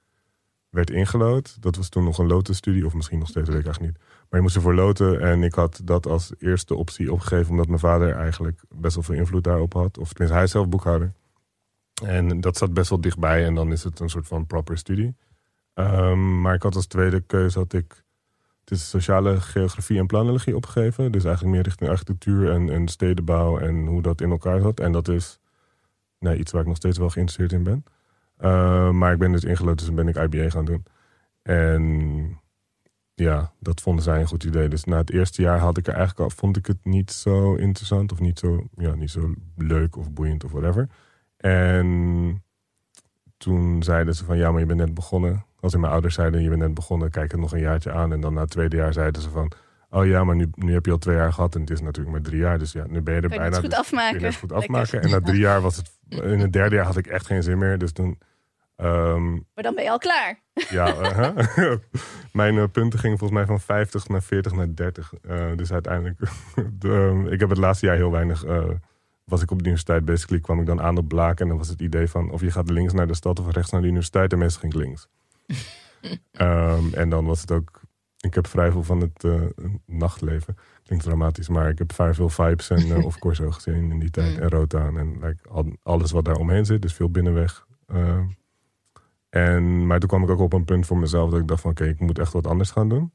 werd ingelood. Dat was toen nog een lotenstudie, of misschien nog steeds, weet ik eigenlijk niet. Maar je moest ervoor loten en ik had dat als eerste optie opgegeven... omdat mijn vader eigenlijk best wel veel invloed daarop had. Of tenminste, hij is zelf boekhouder. En dat zat best wel dichtbij en dan is het een soort van proper studie. Ehm, maar ik had als tweede keuze had ik... Het is sociale geografie en planologie opgegeven. Dus eigenlijk meer richting architectuur en, en stedenbouw en hoe dat in elkaar zat. En dat is iets waar ik nog steeds wel geïnteresseerd in ben. Uh, maar ik ben dus ingelood, dus ben ik IBA gaan doen. En ja, dat vonden zij een goed idee. Dus na het eerste jaar had ik er eigenlijk al, vond ik het niet zo interessant of niet zo, ja, niet zo leuk of boeiend of whatever. En toen zeiden ze van ja, maar je bent net begonnen. Als in mijn ouders zeiden je bent net begonnen, kijk het nog een jaartje aan. En dan na het tweede jaar zeiden ze van oh ja, maar nu, nu heb je al twee jaar gehad en het is natuurlijk maar drie jaar. Dus ja, nu ben je er Kan je bijna. het goed dus afmaken. je het goed Lekker. afmaken. En na drie jaar was het, in het derde jaar had ik echt geen zin meer. Dus toen, ehm, Maar dan ben je al klaar. ja, uh-huh. mijn eh, punten gingen volgens mij van 50 naar 40 naar 30. Eh, dus uiteindelijk, de, ik heb het laatste jaar heel weinig, was ik op de universiteit, basically kwam ik dan aan op Blaak. En dan was het idee van of je gaat links naar de stad of rechts naar de universiteit. En meestal ging ik links. Ehm, en dan was het ook, ik heb vrij veel van het eh, nachtleven. Klinkt dramatisch, maar ik heb vrij veel vibes en uh, of Corso gezien in die tijd. Mm. En Rotaan en like, al- alles wat daar omheen zit. Dus veel binnenweg. Ehm, en, maar toen kwam ik ook op een punt voor mezelf dat ik dacht van oké, ik moet echt wat anders gaan doen.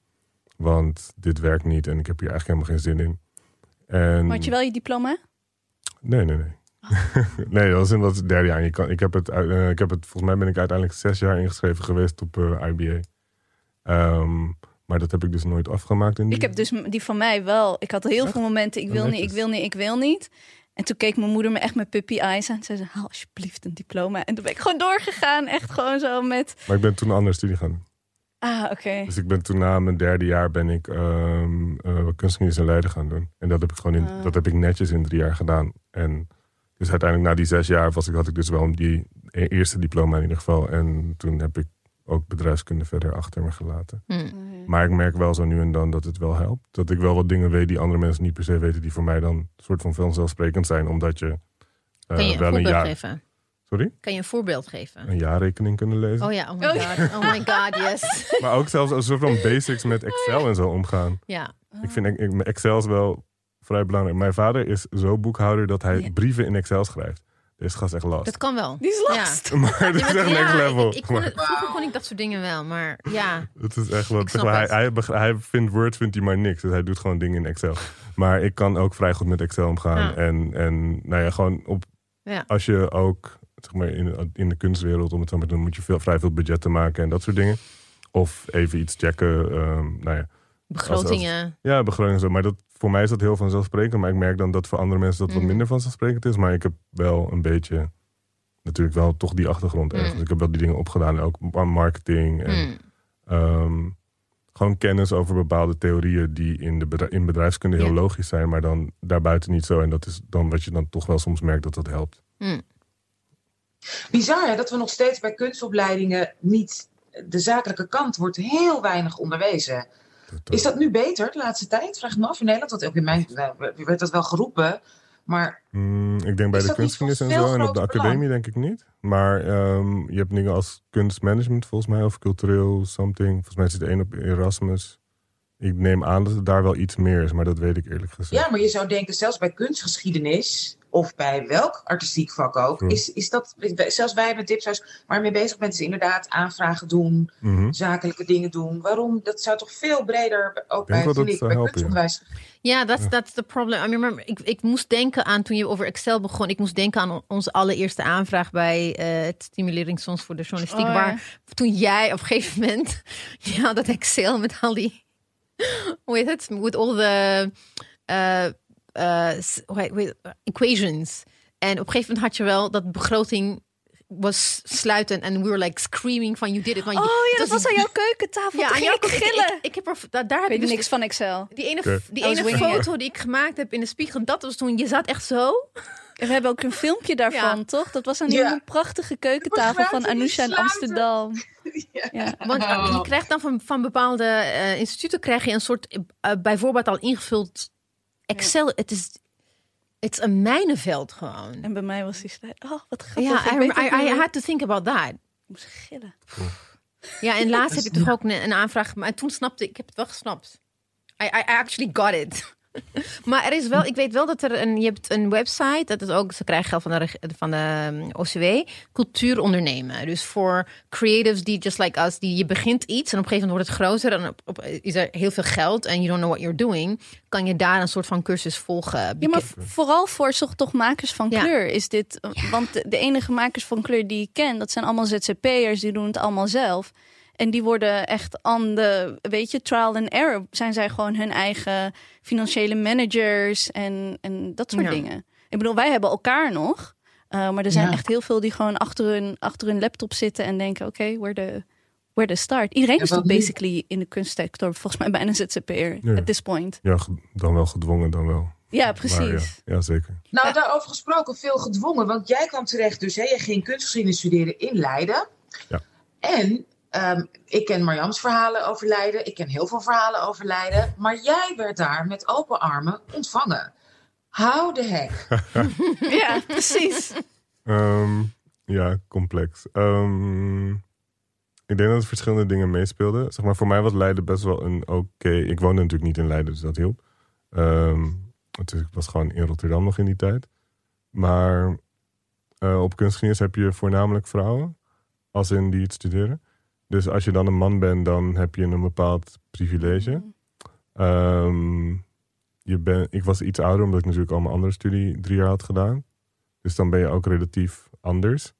Want dit werkt niet en ik heb hier eigenlijk helemaal geen zin in. En, Maar had je wel je diploma? Nee, nee, nee. nee, dat was in dat derde jaar. Kan, ik, heb het, eh, ik heb het, volgens mij ben ik uiteindelijk zes jaar ingeschreven geweest op eh, IBA. Ehm, maar dat heb ik dus nooit afgemaakt. In die, Ik heb dus die van mij wel. Ik had heel Echt? veel momenten, ik wil niet, ik wil niet, ik wil niet. En toen keek mijn moeder me echt met puppy eyes aan. Ze zei, haal alsjeblieft een diploma. En toen ben ik gewoon doorgegaan. Echt gewoon zo met... Maar ik ben toen een andere studie gaan doen. Ah, oké. Dus ik ben toen na mijn derde jaar ben ik eh, kunstgeschiedenis en Leiden gaan doen. En dat heb ik gewoon in, Ah. dat heb ik netjes in drie jaar gedaan. En dus uiteindelijk na die zes jaar was ik, had ik dus wel die eerste diploma in ieder geval. En toen heb ik ook bedrijfskunde verder achter me gelaten. Hm. Maar ik merk wel zo nu en dan dat het wel helpt. Dat ik wel wat dingen weet die andere mensen niet per se weten, die voor mij dan een soort van vanzelfsprekend zijn, omdat je, eh, Kan je een wel een voorbeeld jaar, geven? Sorry? Kan je een voorbeeld geven? een jaarrekening kunnen lezen. Oh ja, oh my Oh, god. Oh my god, yes. Maar ook zelfs een soort van basics met Excel en zo omgaan. Ja. Ik vind ik- ik- Excel is wel vrij belangrijk. Mijn vader is zo boekhouder dat hij Ja. brieven in Excel schrijft. Deze gast echt last. Dat kan wel. Die is Ja. last. Maar dat is echt next level. Ik, ik kon het, vroeger kon ik dat soort dingen wel, maar ja. Het is echt zeg maar, hij, het. hij, vindt Word vindt hij maar niks. Dus hij doet gewoon dingen in Excel. Maar ik kan ook vrij goed met Excel omgaan. Ja. En, en nou ja, gewoon op. Ja. Als je ook zeg maar, in, in de kunstwereld, om het zo maar te doen, moet je veel, vrij veel budgetten maken en dat soort dingen. Of even iets checken. ehm, nou ja, Begrotingen. ja, begroting en zo. Maar dat, voor mij is dat heel vanzelfsprekend. Maar ik merk dan dat voor andere mensen dat wat Mhm. minder vanzelfsprekend is. Maar ik heb wel een beetje, natuurlijk wel toch die achtergrond ergens. Ik heb wel die dingen opgedaan. Ook aan marketing en Hm. Ehm, gewoon kennis over bepaalde theorieën die in, de bedrijf, in bedrijfskunde heel Ja. logisch zijn, maar dan daarbuiten niet zo. En dat is dan wat je dan toch wel soms merkt dat dat helpt. Bizar hè, dat we nog steeds bij kunstopleidingen niet. De zakelijke kant wordt heel weinig onderwezen. Dat- Is dat nu beter de laatste tijd? Vraag me af in Nederland. Want ook in mijn nou, werd dat wel geroepen. Maar Mm, ik denk bij de dat kunstgenis en zo en op de academie denk ik niet. Maar ehm, je hebt dingen als kunstmanagement volgens mij of cultureel something. Volgens mij zit één op Erasmus. Ik neem aan dat het daar wel iets meer is, maar dat weet ik eerlijk gezegd. ja, maar je zou denken, zelfs bij kunstgeschiedenis. Of bij welk artistiek vak ook. Hm. Is, is dat, zelfs wij met Dipshuis, waar je mee bezig bent, is inderdaad aanvragen doen. Mhm. zakelijke dingen doen. Waarom? Dat zou toch veel breder ook bij, dat het ik, kunstonderwijs. Ja, that's, that's the problem. I remember, ik, ik moest denken aan toen je over Excel begon. Ik moest denken aan on- onze allereerste aanvraag bij eh, het Stimuleringsfonds voor de Journalistiek. Oh, ja. Waar toen jij op een gegeven moment, ja, dat Excel met al die, hoe heet het? With all the uh, uh, wait, equations. En op een gegeven moment had je wel dat begroting was sluiten en we were like screaming van you did it. Want Oh je- ja, dat was aan jouw keukentafel. Ja, aan ging jou- ik gillen. Ik, ik heb er, daar, heb weet ik dus niks van Excel. die ene, die ene it. foto die ik gemaakt heb in de spiegel, dat was toen je zat echt zo. En we hebben ook een filmpje daarvan, Ja. toch? Dat was aan die Ja. prachtige keukentafel van Anousha in? Amsterdam. Ja. Ja. Want je krijgt dan van, van bepaalde eh, instituten krijg je een soort eh, bijvoorbeeld al ingevuld Excel. Het is het is een mijnenveld gewoon. En bij mij was die slide. Oh, wat grappig. Ja, Ik I, I, I had to think about that. Ik moest gillen. Ja, en laatst heb ik toch ook een, een aanvraag, maar toen snapte ik, ik heb het wel gesnapt. I, I actually got it. maar er is wel, ik weet wel dat er een, je hebt een website, dat is ook, ze krijgen geld van de, van de um, OCW, cultuur ondernemen. Dus voor creatives die just like us, die je begint iets en op een gegeven moment wordt het groter en op, op- is er heel veel geld en you don't know what you're doing, kan je daar een soort van cursus volgen. Ja, maar vooral voor zocht toch makers van Ja. kleur is dit. Want de, de enige makers van kleur die ik ken, dat zijn allemaal ZZP'ers, die doen het allemaal zelf. En die worden echt aan de, weet je, trial and error. Zijn zij gewoon hun eigen financiële managers en, en dat soort Ja. dingen. Ik bedoel, wij hebben elkaar nog. uh, maar er zijn Ja. echt heel veel die gewoon achter hun, achter hun laptop zitten en denken: oké, where, the, where the start? Iedereen En is toch nu? basically in de kunstsector volgens mij bijna ZZP'er Ja. at this point. Ja, dan wel gedwongen, dan wel. Ja, Maar precies. ja, ja, zeker. Nou, daarover gesproken, veel gedwongen. Want jij kwam terecht, dus hè, je ging kunstgeschiedenis studeren in Leiden. Ja. En Ehm, ik ken Marjams verhalen over Leiden. Ik ken heel veel verhalen over Leiden. Maar jij werd daar met open armen ontvangen. How the heck? Ja, precies. Ehm, ja, complex. Ehm, ik denk dat er verschillende dingen meespeelden. Zeg maar, voor mij was Leiden best wel een oké... Ik woonde natuurlijk niet in Leiden, dus dat hielp. Ehm, dus ik was gewoon in Rotterdam nog in die tijd. Maar eh, op kunstgeschiedenis heb je voornamelijk vrouwen. Als in die het studeren. Dus als je dan een man bent, dan heb je een bepaald privilege. Ehm, je ben, ik was iets ouder, omdat ik natuurlijk al mijn andere studie drie jaar had gedaan. Dus dan ben je ook relatief anders.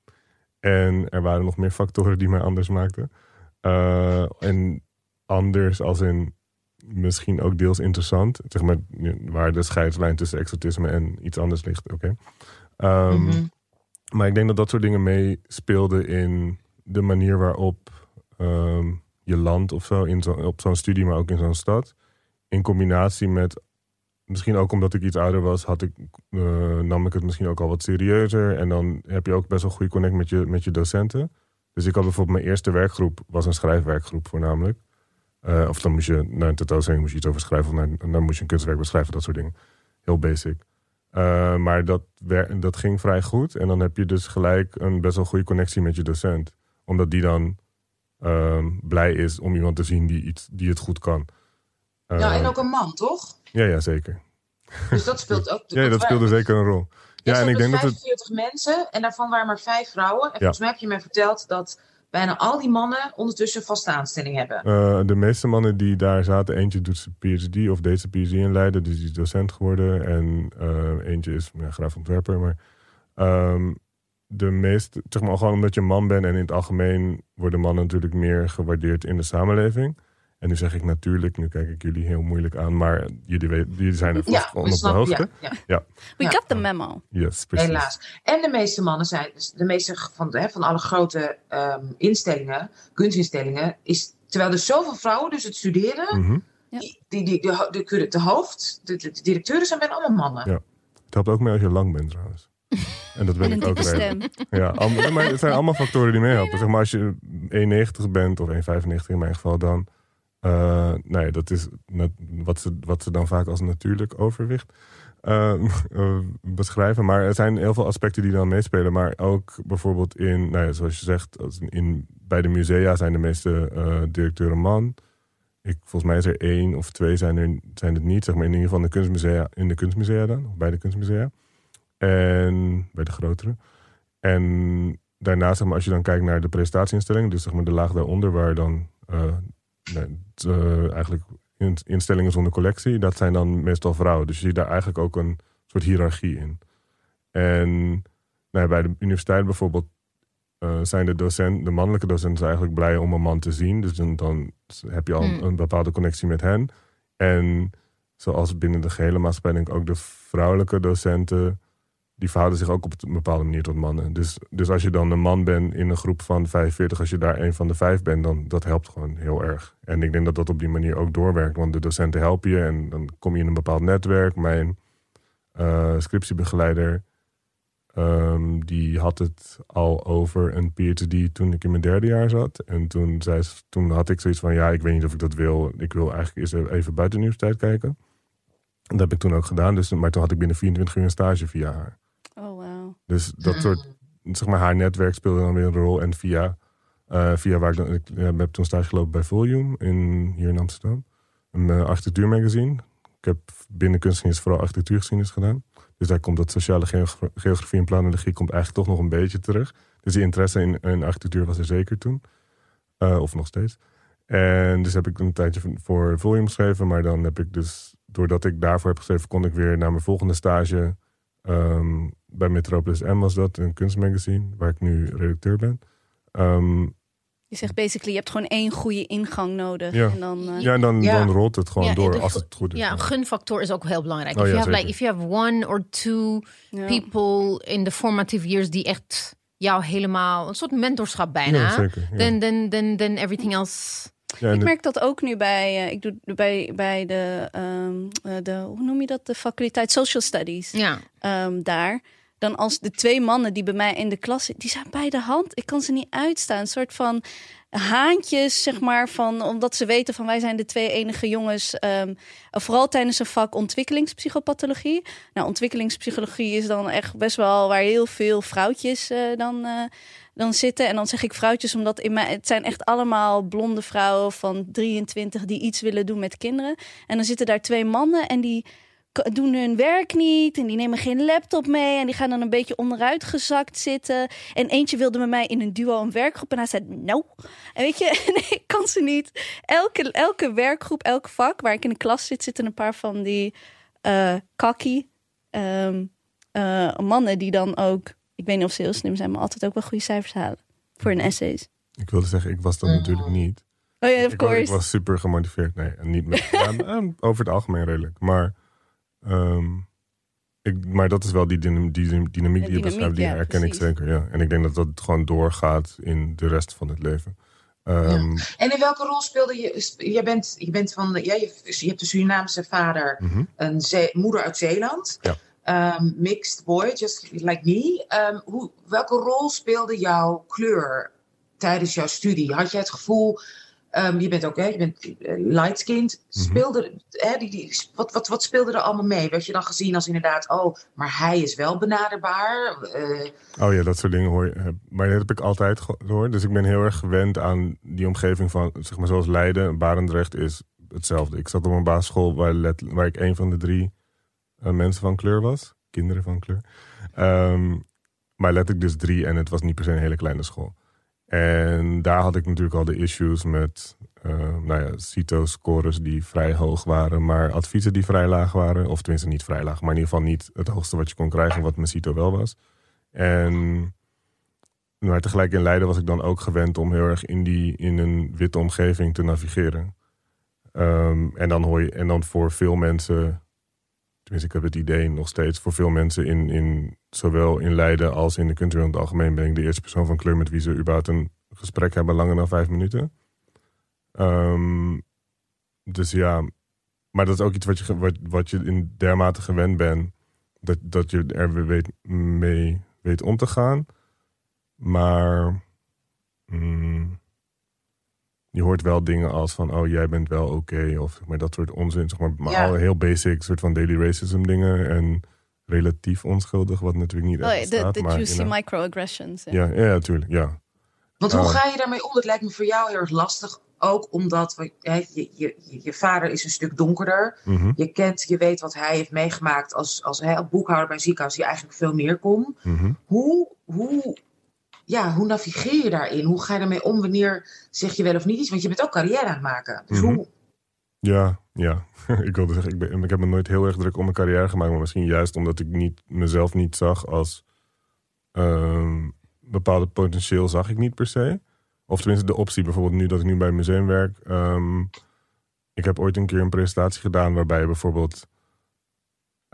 En er waren nog meer factoren die mij anders maakten. Eh, en anders als in misschien ook deels interessant. Zeg maar, waar de scheidslijn tussen exotisme en iets anders ligt. Oké. Ehm, Mhm. Maar ik denk dat dat soort dingen meespeelden in de manier waarop ehm, je land of zo, in zo, op zo'n studie, maar ook in zo'n stad. In combinatie met, misschien ook omdat ik iets ouder was, had ik, eh, nam ik het misschien ook al wat serieuzer. En dan heb je ook best wel goede connect met je, met je docenten. Dus ik had bijvoorbeeld mijn eerste werkgroep, was een schrijfwerkgroep voornamelijk. Eh, of dan moest je naar een tentoonstelling moest je iets over schrijven, of naar, dan moest je een kunstwerk beschrijven, dat soort dingen. Heel basic. Uh, maar dat, dat ging vrij goed. En dan heb je dus gelijk een best wel goede connectie met je docent. Omdat die dan ehm, blij is om iemand te zien die, iets, die het goed kan. Uh, ja, en ook een man, toch? Ja, ja, zeker. Dus dat speelt ook. ja, dat speelde zeker een rol. Ja, en ik denk dat het. 45 mensen en daarvan waren maar vijf vrouwen. En volgens mij heb je mij verteld dat bijna al die mannen ondertussen vaste aanstelling hebben. Uh, de meeste mannen die daar zaten, eentje doet zijn PhD of deed zijn PhD in Leiden, dus die is docent geworden. En uh, eentje is ja, graaf ontwerper. Maar um, de meeste, zeg maar gewoon omdat je man bent en in het algemeen worden mannen natuurlijk meer gewaardeerd in de samenleving. En nu zeg ik natuurlijk, nu kijk ik jullie heel moeilijk aan, maar jullie, weten, jullie zijn er vast ja, op de hoogte. Ja, ja. ja. We got the memo. Yes, precies. Helaas. En de meeste mannen zijn, dus de meeste van, hè, van alle grote um, instellingen, kunstinstellingen, is, terwijl er zoveel vrouwen dus het studeren, mm -hmm. Ja. die, die, die, de, de, de hoofd, de, de, directeuren zijn bijna allemaal mannen. Ja. Het helpt ook mee als je lang bent trouwens. En dat ben En ik ook stem. Ja, allemaal- maar het zijn allemaal factoren die meehelpen. Zeg maar als je 1,90 bent of 1,95 in mijn geval dan. eh nee, dat is wat ze, wat ze dan vaak als natuurlijk overwicht eh, eh, beschrijven. Maar er zijn heel veel aspecten die dan meespelen. Maar ook bijvoorbeeld in, nou ja, zoals je zegt, in, bij de musea zijn de meeste directeuren man. Ik, volgens mij is er één of twee zijn, er, zijn het niet. Zeg maar in ieder geval in de kunstmusea, in de kunstmusea dan. Of bij de kunstmusea. En bij de grotere. En daarnaast, zeg maar, als je dan kijkt naar de prestatieinstellingen, dus zeg maar de laag daaronder, waar dan uh, nee, het, uh, eigenlijk in, instellingen zonder collectie, dat zijn dan meestal vrouwen. Dus je ziet daar eigenlijk ook een soort hiërarchie in. En nou bij de universiteit bijvoorbeeld uh, zijn de, docent, de mannelijke docenten eigenlijk blij om een man te zien. Dus dan, dan heb je al Hmm. een bepaalde connectie met hen. En zoals binnen de gehele maatschappij denk ik ook de vrouwelijke docenten die verhouden zich ook op een bepaalde manier tot mannen. Dus, dus als je dan een man bent in een groep van 45, als je daar een van de vijf bent, dan dat helpt gewoon heel erg. En ik denk dat dat op die manier ook doorwerkt, want de docenten helpen je en dan kom je in een bepaald netwerk. Mijn uh, scriptiebegeleider, um, die had het al over een PhD toen ik in mijn derde jaar zat. En toen, zei, ze- toen had ik zoiets van, ja, ik weet niet of ik dat wil. Ik wil eigenlijk eens even buiten de universiteit kijken. En dat heb ik toen ook gedaan, dus, maar toen had ik binnen 24 uur een stage via haar. Oh, wow. Dus dat soort, zeg maar, haar netwerk speelde dan weer een rol. En via, eh, via waar ik dan, ik ja, heb toen stage gelopen bij Volume in, hier in Amsterdam. Een uh, architectuurmagazine. Ik heb binnen kunstgeschiedenis vooral architectuurgeschiedenis gedaan. Dus daar komt dat sociale geogra- geografie en planologie komt eigenlijk toch nog een beetje terug. Dus die interesse in, in architectuur was er zeker toen. Eh, of nog steeds. En dus heb ik een tijdje voor- voor Volume geschreven. Maar dan heb ik dus, doordat ik daarvoor heb geschreven, kon ik weer naar mijn volgende stage. Ehm, bij Metropolis M was dat, een kunstmagazine, waar ik nu redacteur ben. Ehm, Je zegt basically, je hebt gewoon één goede ingang nodig. Ja. En dan, eh, ja, en dan, Ja. dan rolt het gewoon Ja, door als het goed is. Ja, een gunfactor is ook heel belangrijk. Oh, if, ja, you have, like, if you have one or two ja. people in the formative years die echt jou helemaal een soort mentorschap bijna. Ja, zeker. Ja. Then, then, then, then everything else. Ja, Ik merk dat ook nu bij, eh, ik doe bij, bij de, ehm, eh, de, hoe noem je dat, de faculteit Social Studies. Ja. ehm, daar. Dan als de twee mannen die bij mij in de klas zitten, die zijn bij de hand. Ik kan ze niet uitstaan. Een soort van, haantjes, zeg maar, van, omdat ze weten van wij zijn de twee enige jongens, ehm, vooral tijdens een vak ontwikkelingspsychopathologie. Nou, ontwikkelingspsychologie is dan echt best wel waar heel veel vrouwtjes eh, dan, eh, dan zitten. En dan zeg ik vrouwtjes, omdat in mijn, het zijn echt allemaal blonde vrouwen van 23 die iets willen doen met kinderen. En dan zitten daar twee mannen en die doen hun werk niet en die nemen geen laptop mee en die gaan dan een beetje onderuit gezakt zitten. En eentje wilde met mij in een duo een werkgroep en hij zei nou. En weet je, nee, ik kan ze niet. Elke, elke werkgroep, elk vak waar ik in de klas zit, zitten een paar van die eh kakkie ehm, eh, mannen die dan ook, ik weet niet of ze heel slim zijn, maar altijd ook wel goede cijfers halen voor hun essays. Ik wilde zeggen, ik was dat natuurlijk niet. Oh ja, of ik, wa- ik course. was super gemotiveerd. Nee, en niet met, ja, eh, over het algemeen redelijk. Maar, ehm, ik, maar dat is wel die, dynam- die dynamiek die je beschrijft, die ja, herken ik zeker. Ja. En ik denk dat dat gewoon doorgaat in de rest van het leven. Ehm, En in welke rol speelde je? Jij bent, je bent van, de- ja, je, je hebt een Surinaamse vader, mhm. een Zee- moeder uit Zeeland. Ja. Ehm, mixed boy, just like me. Ehm, hoe, welke rol speelde jouw kleur tijdens jouw studie? Had jij het gevoel, ehm, je bent ook, hè, je bent eh, light-skinned. Mhm. Speelde, hè, die, die, wat, wat, wat speelde er allemaal mee? Werd je dan gezien als inderdaad, oh, maar hij is wel benaderbaar? Eh, Oh ja, dat soort dingen hoor je. heb- Maar dat heb ik altijd gehoord. Dus ik ben heel erg gewend aan die omgeving van, zeg maar zoals Leiden. Barendrecht is hetzelfde. Ik zat op een basisschool waar, let, waar ik een van de drie eh, mensen van kleur was. Kinderen van kleur. Ehm, maar letterlijk dus drie en het was niet per se een hele kleine school. En daar had ik natuurlijk al de issues met eh, nou ja, CITO-scores die vrij hoog waren, maar adviezen die vrij laag waren. Of tenminste niet vrij laag, maar in ieder geval niet het hoogste wat je kon krijgen, wat mijn CITO wel was. En maar tegelijk in Leiden was ik dan ook gewend om heel erg in, die, in een witte omgeving te navigeren. Ehm, en, dan hoor je, en dan voor veel mensen, tenminste ik heb het idee nog steeds, voor veel mensen in, in zowel in Leiden als in de country in het algemeen ben ik de eerste persoon van kleur met wie ze überhaupt een gesprek hebben langer dan vijf minuten. Ehm, dus ja, maar dat is ook iets wat je, wat, wat je in dermate gewend bent, dat, dat je er weet, mee weet om te gaan. Maar mm, je hoort wel dingen als van, oh jij bent wel oké, of maar dat soort onzin, zeg maar, maar Ja. al heel basic soort van daily racism dingen en relatief onschuldig, wat natuurlijk niet Oh, echt ja, de, bestaat. de maar, juicy you know. microaggressions. Ja. ja, ja, natuurlijk, ja. Want hoe Oh. ga je daarmee om? Dat lijkt me voor jou heel erg lastig. Ook omdat je, je, je, je vader is een stuk donkerder. Mhm, Je kent, je weet wat hij heeft meegemaakt als, als hè, boekhouder bij een ziekenhuis, die eigenlijk veel meer kon. mhm. Hoe, hoe, ja, hoe navigeer je daarin? Hoe ga je daarmee om? Wanneer zeg je wel of niet iets? Want je bent ook carrière aan het maken. Dus Mhm. hoe, Ja, ja. ik wilde zeggen, ik, ben, ik heb me nooit heel erg druk om mijn carrière gemaakt. Maar misschien juist omdat ik niet, mezelf niet zag als... ehm bepaalde potentieel zag ik niet per se. Of tenminste de optie, bijvoorbeeld nu dat ik nu bij een museum werk. ehm, ik heb ooit een keer een presentatie gedaan waarbij bijvoorbeeld...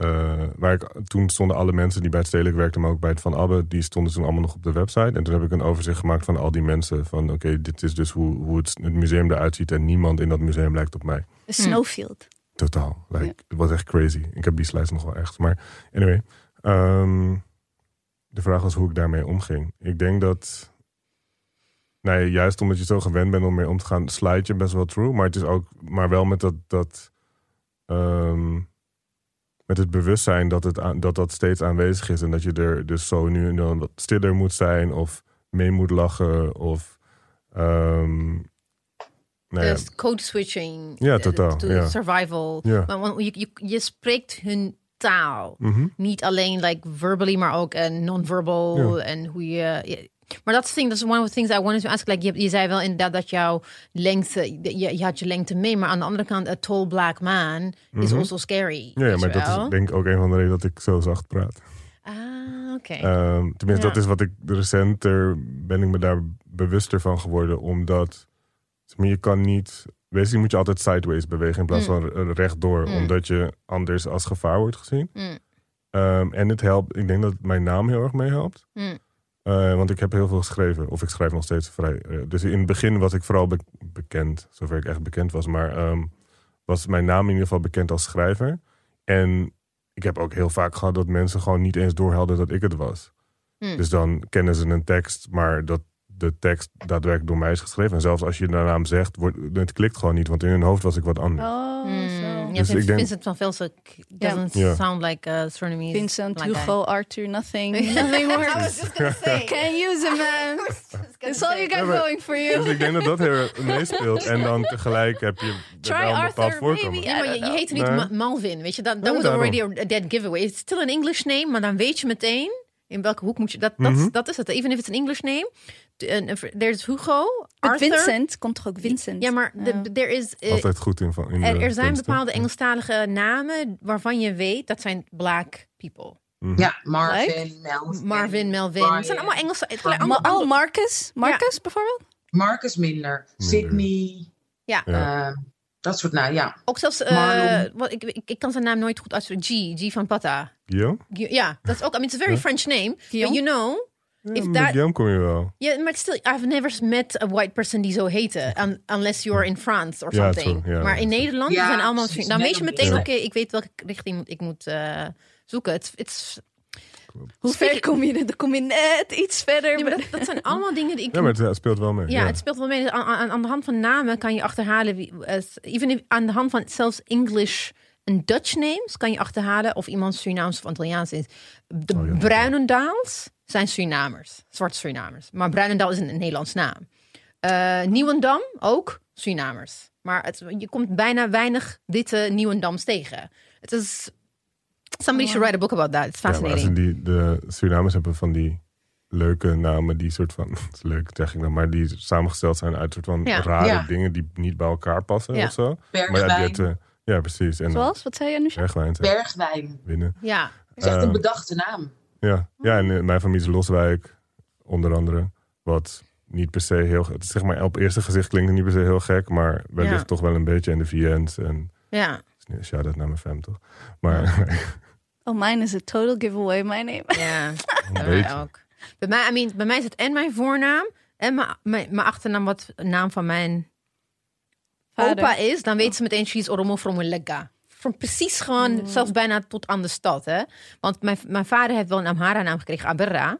eh, waar ik, toen stonden alle mensen die bij het stedelijk werkten, maar ook bij het Van Abbe, die stonden toen allemaal nog op de website. En toen heb ik een overzicht gemaakt van al die mensen. Van oké, dit is dus hoe, hoe het, het museum eruit ziet en niemand in dat museum lijkt op mij. Snowfield. Totaal. Like, Het was echt crazy. Ik heb die slides nog wel echt. Maar anyway. ehm, de vraag was hoe ik daarmee omging. Ik denk dat... Nou ja, juist omdat je zo gewend bent om mee om te gaan, slide je best wel true. Maar het is ook... Maar wel met dat... dat ehm, met het bewustzijn dat, het aan, dat dat steeds aanwezig is. En dat je er dus zo nu en dan wat stiller moet zijn. Of mee moet lachen. Of... ehm, nou ja, Dus code switching. Ja, eh, totaal, to ja. survival. Ja. Maar, want je, je, je spreekt hun taal. mhm. Niet alleen like verbally, maar ook uh, non-verbal. Ja. En hoe je... ja. Maar dat is thing, dat is one of the things I wanted to ask. Like, je, je zei wel inderdaad dat jouw lengte, je, je had je lengte mee, maar aan de andere kant, a tall black man is Mhm. also scary. Ja, maar je dat is denk ik ook een van de redenen dat ik zo zacht praat. Ah, oké. Ehm, tenminste, Ja. dat is wat ik recenter ben ik me daar bewuster van geworden. Omdat je kan niet. Wees, moet je altijd sideways bewegen in plaats Mm. van rechtdoor. Mm. Omdat je anders als gevaar wordt gezien. Mm. Ehm, en het helpt. Ik denk dat mijn naam heel erg meehelpt. Eh, want ik heb heel veel geschreven. Of ik schrijf nog steeds vrij. eh, dus in het begin was ik vooral be- bekend. Zover ik echt bekend was. Maar ehm, was mijn naam in ieder geval bekend als schrijver. En ik heb ook heel vaak gehad dat mensen gewoon niet eens doorhadden dat ik het was. Mm. Dus dan kennen ze een tekst, maar dat de tekst daadwerkelijk door mij is geschreven. En zelfs als je de naam zegt, wordt, het klikt gewoon niet. Want in hun hoofd was ik wat anders. Oh, Mm, ja, Dus Vin- ik denk- Vincent van Velsen doesn't sound like a Surinamese. Vincent. Hugo, Arthur, nothing. Nothing I works. was just gonna say. Can't use him, man. It's all you got going for Dus you. ik denk dat dat heel meespeelt. En dan tegelijk heb je Try wel een bepaald Arthur, voorkomen. Ja, maar je, je heet niet Nee. Malvin, weet je. Dat, was already a dead giveaway. It's still an English name, maar dan weet je meteen in welke hoek moet je... Dat, dat, Mhm. dat is het. Even if it's an English name. There's Hugo, Arthur. Vincent komt toch ook Vincent? Ja, maar Ja. there is... eh, Altijd goed in, van- in er, er zijn kunsten. bepaalde Engelstalige namen waarvan je weet dat zijn black people. Ja, Marvin, Melvin. Marvin, Melvin. Het zijn allemaal Engelse... Het zijn Ma- allemaal oh, Marcus? Marcus bijvoorbeeld? Marcus Minder, Sydney. Ja. Ja. Dat soort nou ja. Ook zelfs... eh, wat, ik, ik, ik kan zijn naam nooit goed uitspreken. G, G van Pata. Guillaume? Gu- Ja, dat is ook... I mean, it's a very Ja. French name. But you know... Ja, If met that- Guillaume kom je wel. Yeah, maar still, I've never met a white person die zo heette. Un- unless you're in France or Ja, something. true, ja, maar in true. Nederland Ja, zijn allemaal... Dan weet je meteen, oké, ik weet welke richting moet- ik moet eh, zoeken. Het it's, Hoe ver kom je? Dan kom je net iets verder. maar dat, dat zijn allemaal dingen die ik... Ja, maar het speelt wel mee. ja, het speelt wel mee. Aan, aan, aan de hand van namen kan je achterhalen... Wie, eh, even if- aan de hand van zelfs English en Dutch names... kan je achterhalen of iemand Surinaams of Antilliaans is. De Oh, ja. Bruinendaals zijn Surinamers. Zwarte Surinamers. Maar Bruinendaal is een, een Nederlands naam. Eh Nieuwendam ook Surinamers. Maar het, je komt bijna weinig witte Nieuwendams tegen. Het is... Somebody should write a book about that. It's Ja, maar als fascinating. die, de Surinamers hebben van die leuke namen die soort van, het is leuk zeg ik dan, maar die samengesteld zijn uit soort van Ja. rare Ja. dingen die niet bij elkaar passen Ja. of zo. Maar ja, Bergwijn. die hebt, eh, ja, precies. En Zoals? Wat zei je, Anusha? Bergwijn Bergwijn. winnen. ja. Dat is echt Eh, een bedachte naam. Ja. ja, en in mijn familie is Loswijk, onder andere. Wat niet per se heel... Het is zeg maar, op eerste gezicht klinkt het niet per se heel gek, maar wellicht Ja. toch wel een beetje. En de VN's en... Ja. Shout-out naar mijn fam, toch? Maar Oh, mine is a total giveaway. My name. Ja. een Bij mij ook. Bij mij, I mean, bij mij is het en mijn voornaam en mijn, mijn, mijn achternaam wat de naam van mijn Vader. opa is. Dan weten ze meteen, she's Oromo from Lega. Van precies gewoon, zelfs bijna tot aan de stad. Hè? Want mijn, mijn vader heeft wel een Amhara naam gekregen, Aberra.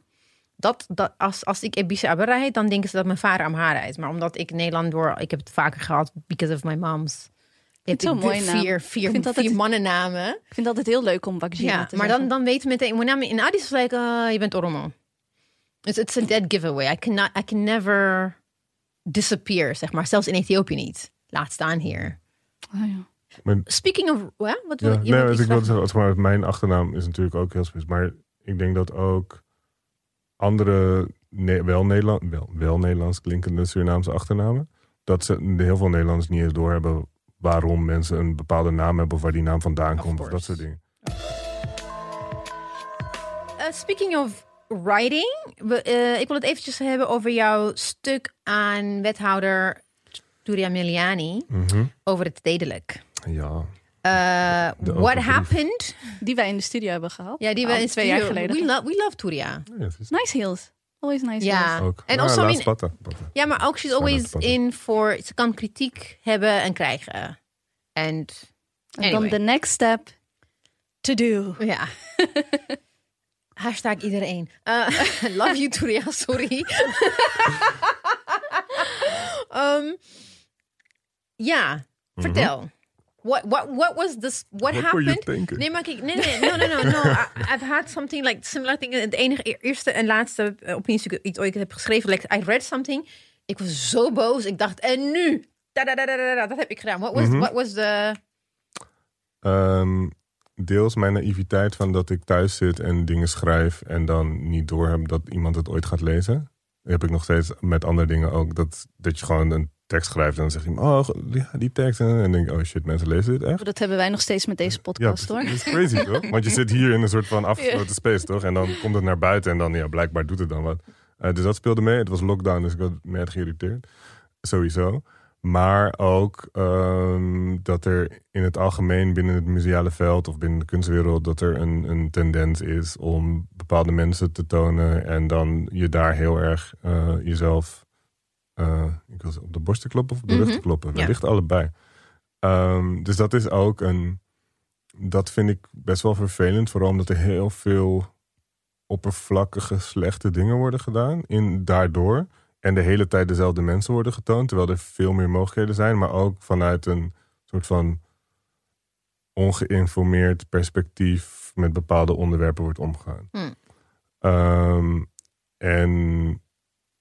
Dat, dat, als, als ik Ebise Aberra heet, dan denken ze dat mijn vader Amhara is. Maar omdat ik Nederland door, ik heb het vaker gehad, because of my mom's. Het zo'n Ik- mooie naam. Vier, Ik vier, vind dat vier het- mannennamen. Ik vind het altijd heel leuk om Bakjira Ja, te maar dan, zeggen. dan weten we meteen. Mijn naam in Addis is like, uh, je bent Oromo. Dus it's a dead giveaway. I, cannot, I can never disappear, zeg maar. Zelfs in Ethiopië niet. Laat staan hier. Oh, ja. Speaking of... Wat wil Ja, je? nee, wil wat iets ik vragen? zeggen, maar mijn achternaam is natuurlijk ook heel speciaal. Maar ik denk dat ook andere ne- wel, Nederland, wel, wel Nederlands klinkende Surinaamse achternamen, dat ze heel veel Nederlanders niet eens doorhebben waarom mensen een bepaalde naam hebben of waar die naam vandaan Of komt of dat soort dingen. Uh, speaking of writing. We, eh, ik wil het eventjes hebben over jouw stuk aan wethouder Turia Miliani. Mhm. Over het stedelijk. Ja, Uh, what brief. happened? Die wij in de studio hebben gehad. Ja, die we in twee jaar geleden. We, lo- we love Turia. Nice heels. Always nice Ja. ook. En Ja, also. Ja, maar ook she's always in voor... Ze kan kritiek hebben en krijgen. En En dan Anyway. the next step to do. ja. Hashtag iedereen. Uh, love you, Turia. Sorry. Ehm, ja, vertel. What, what, what was this? What you happened? Nee, maar kijk, nee, nee, no, no, no, no. I, I've had something like similar thing. Het enige, e- eerste en laatste uh, opiniestuk iets ooit heb geschreven. Like, I read something. Ik was zo boos. Ik dacht, en nu? Da, da, da, da, da, da. Dat heb ik gedaan. What was, Mhm. what was the... Ehm, deels mijn naïviteit van dat ik thuis zit en dingen schrijf en dan niet doorheb dat iemand het ooit gaat lezen. heb ik nog steeds met andere dingen ook. Dat, dat je gewoon een tekst schrijft en dan zegt iemand, oh ja, die tekst. En dan denk ik, oh shit, mensen lezen dit echt. Dat hebben wij nog steeds met deze Ja, podcast precies. hoor. dat is crazy toch? Want je zit hier in een soort van afgesloten space toch? En dan komt het naar buiten en dan, ja, blijkbaar doet het dan wat. Eh, dus dat speelde mee. Het was lockdown, dus ik was net geïrriteerd. Sowieso. Maar ook ehm, dat er in het algemeen binnen het museale veld of binnen de kunstwereld, dat er een, een tendens is om bepaalde mensen te tonen en dan je daar heel erg eh, jezelf eh, ik was op de borst te kloppen of op de rug Mhm. te kloppen. Ja. Wellicht allebei. Ehm, dus dat is ook een. Dat vind ik best wel vervelend. Vooral omdat er heel veel oppervlakkige, slechte dingen worden gedaan. In, daardoor. en de hele tijd dezelfde mensen worden getoond, terwijl er veel meer mogelijkheden zijn, maar ook vanuit een soort van ongeïnformeerd perspectief met bepaalde onderwerpen wordt omgegaan. Hmm. Ehm, en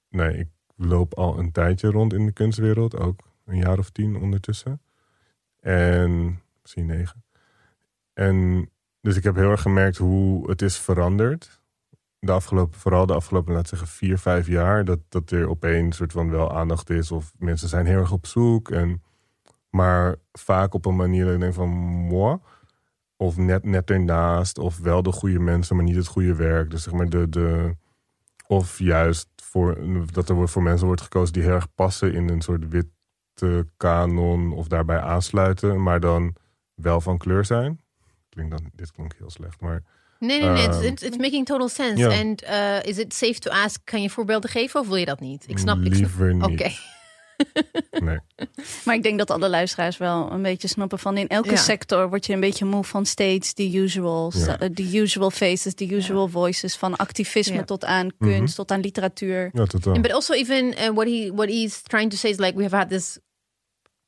nee, ik loop al een tijdje rond in de kunstwereld, ook een jaar of tien ondertussen. En misschien negen. En dus ik heb heel erg gemerkt hoe het is veranderd. De afgelopen, vooral de afgelopen, we zeggen, vier, vijf jaar. Dat, dat er opeens soort van wel aandacht is. Of mensen zijn heel erg op zoek. En, maar vaak op een manier dat ik denk van moi. Of net, net ernaast. Of wel de goede mensen, maar niet het goede werk. Dus zeg maar de. de of juist voor, dat er voor mensen wordt gekozen die heel erg passen in een soort witte kanon. Of daarbij aansluiten. Maar dan wel van kleur zijn. Klinkt dan, dit klonk heel slecht. Maar Nee, nee, nee. It's, Ehm, it's, it's making total sense. And uh, is it safe to ask, kan je voorbeelden geven of wil je dat niet? Ik snap, ik snap. liever niet. Oké. Nee. Maar ik denk dat alle luisteraars wel een beetje snappen van in elke Ja. sector word je een beetje moe van steeds the usual, Ja. eh, the usual faces, the usual voices, van activisme Ja. tot aan kunst, tot aan literatuur. Ja, totaal. And but also even uh, what he what he's trying to say is like we have had this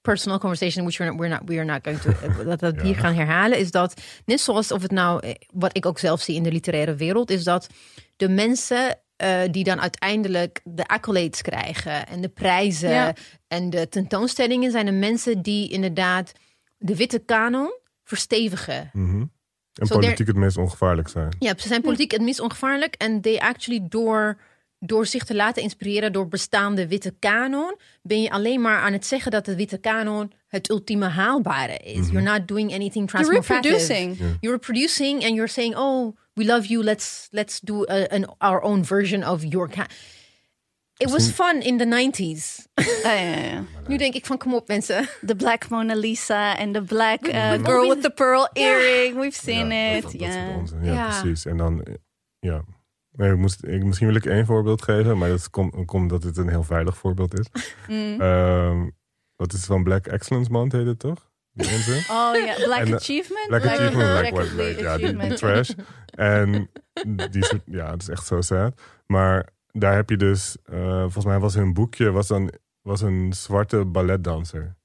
personal conversation which we're not we're not we are not going to uh, dat we hier gaan herhalen is dat net zoals of het nou eh, wat ik ook zelf zie in de literaire wereld is dat de mensen eh, die dan uiteindelijk de accolades krijgen en de prijzen Ja. en de tentoonstellingen zijn de mensen die inderdaad de witte kanon verstevigen. Mhm. En So politiek het meest ongevaarlijk zijn. Ja, ze zijn politiek het minst ongevaarlijk. En they actually door, door zich te laten inspireren door bestaande witte kanon, ben je alleen maar aan het zeggen dat de witte kanon het ultieme haalbare is. You're not doing anything You're transformative. reproducing. You're reproducing and you're saying, oh, we love you. Let's let's do a, an, our own version of your ca It was fun in the 90s. Ja, ja, ja. nu denk ik van, kom op mensen. The Black Mona Lisa en the Black uh, we've Girl with the Pearl Earring. We've seen it. Ja. onzin. Ja, Ja. precies. En dan, eh, ja. Nee, ik moest, ik, misschien wil ik één voorbeeld geven, maar dat komt komt dat het een heel veilig voorbeeld is. Mm. Ehm, wat is het van Black Excellence Month, heet het toch? Die? Oh ja, Black En, eh, Achievement. Black Achievement, Black, White, Black Black, ja, die, die Achievement. trash. En die ja, het is echt zo sad. Maar daar heb je dus, eh, volgens mij was hun boekje, was dan was een zwarte balletdanser.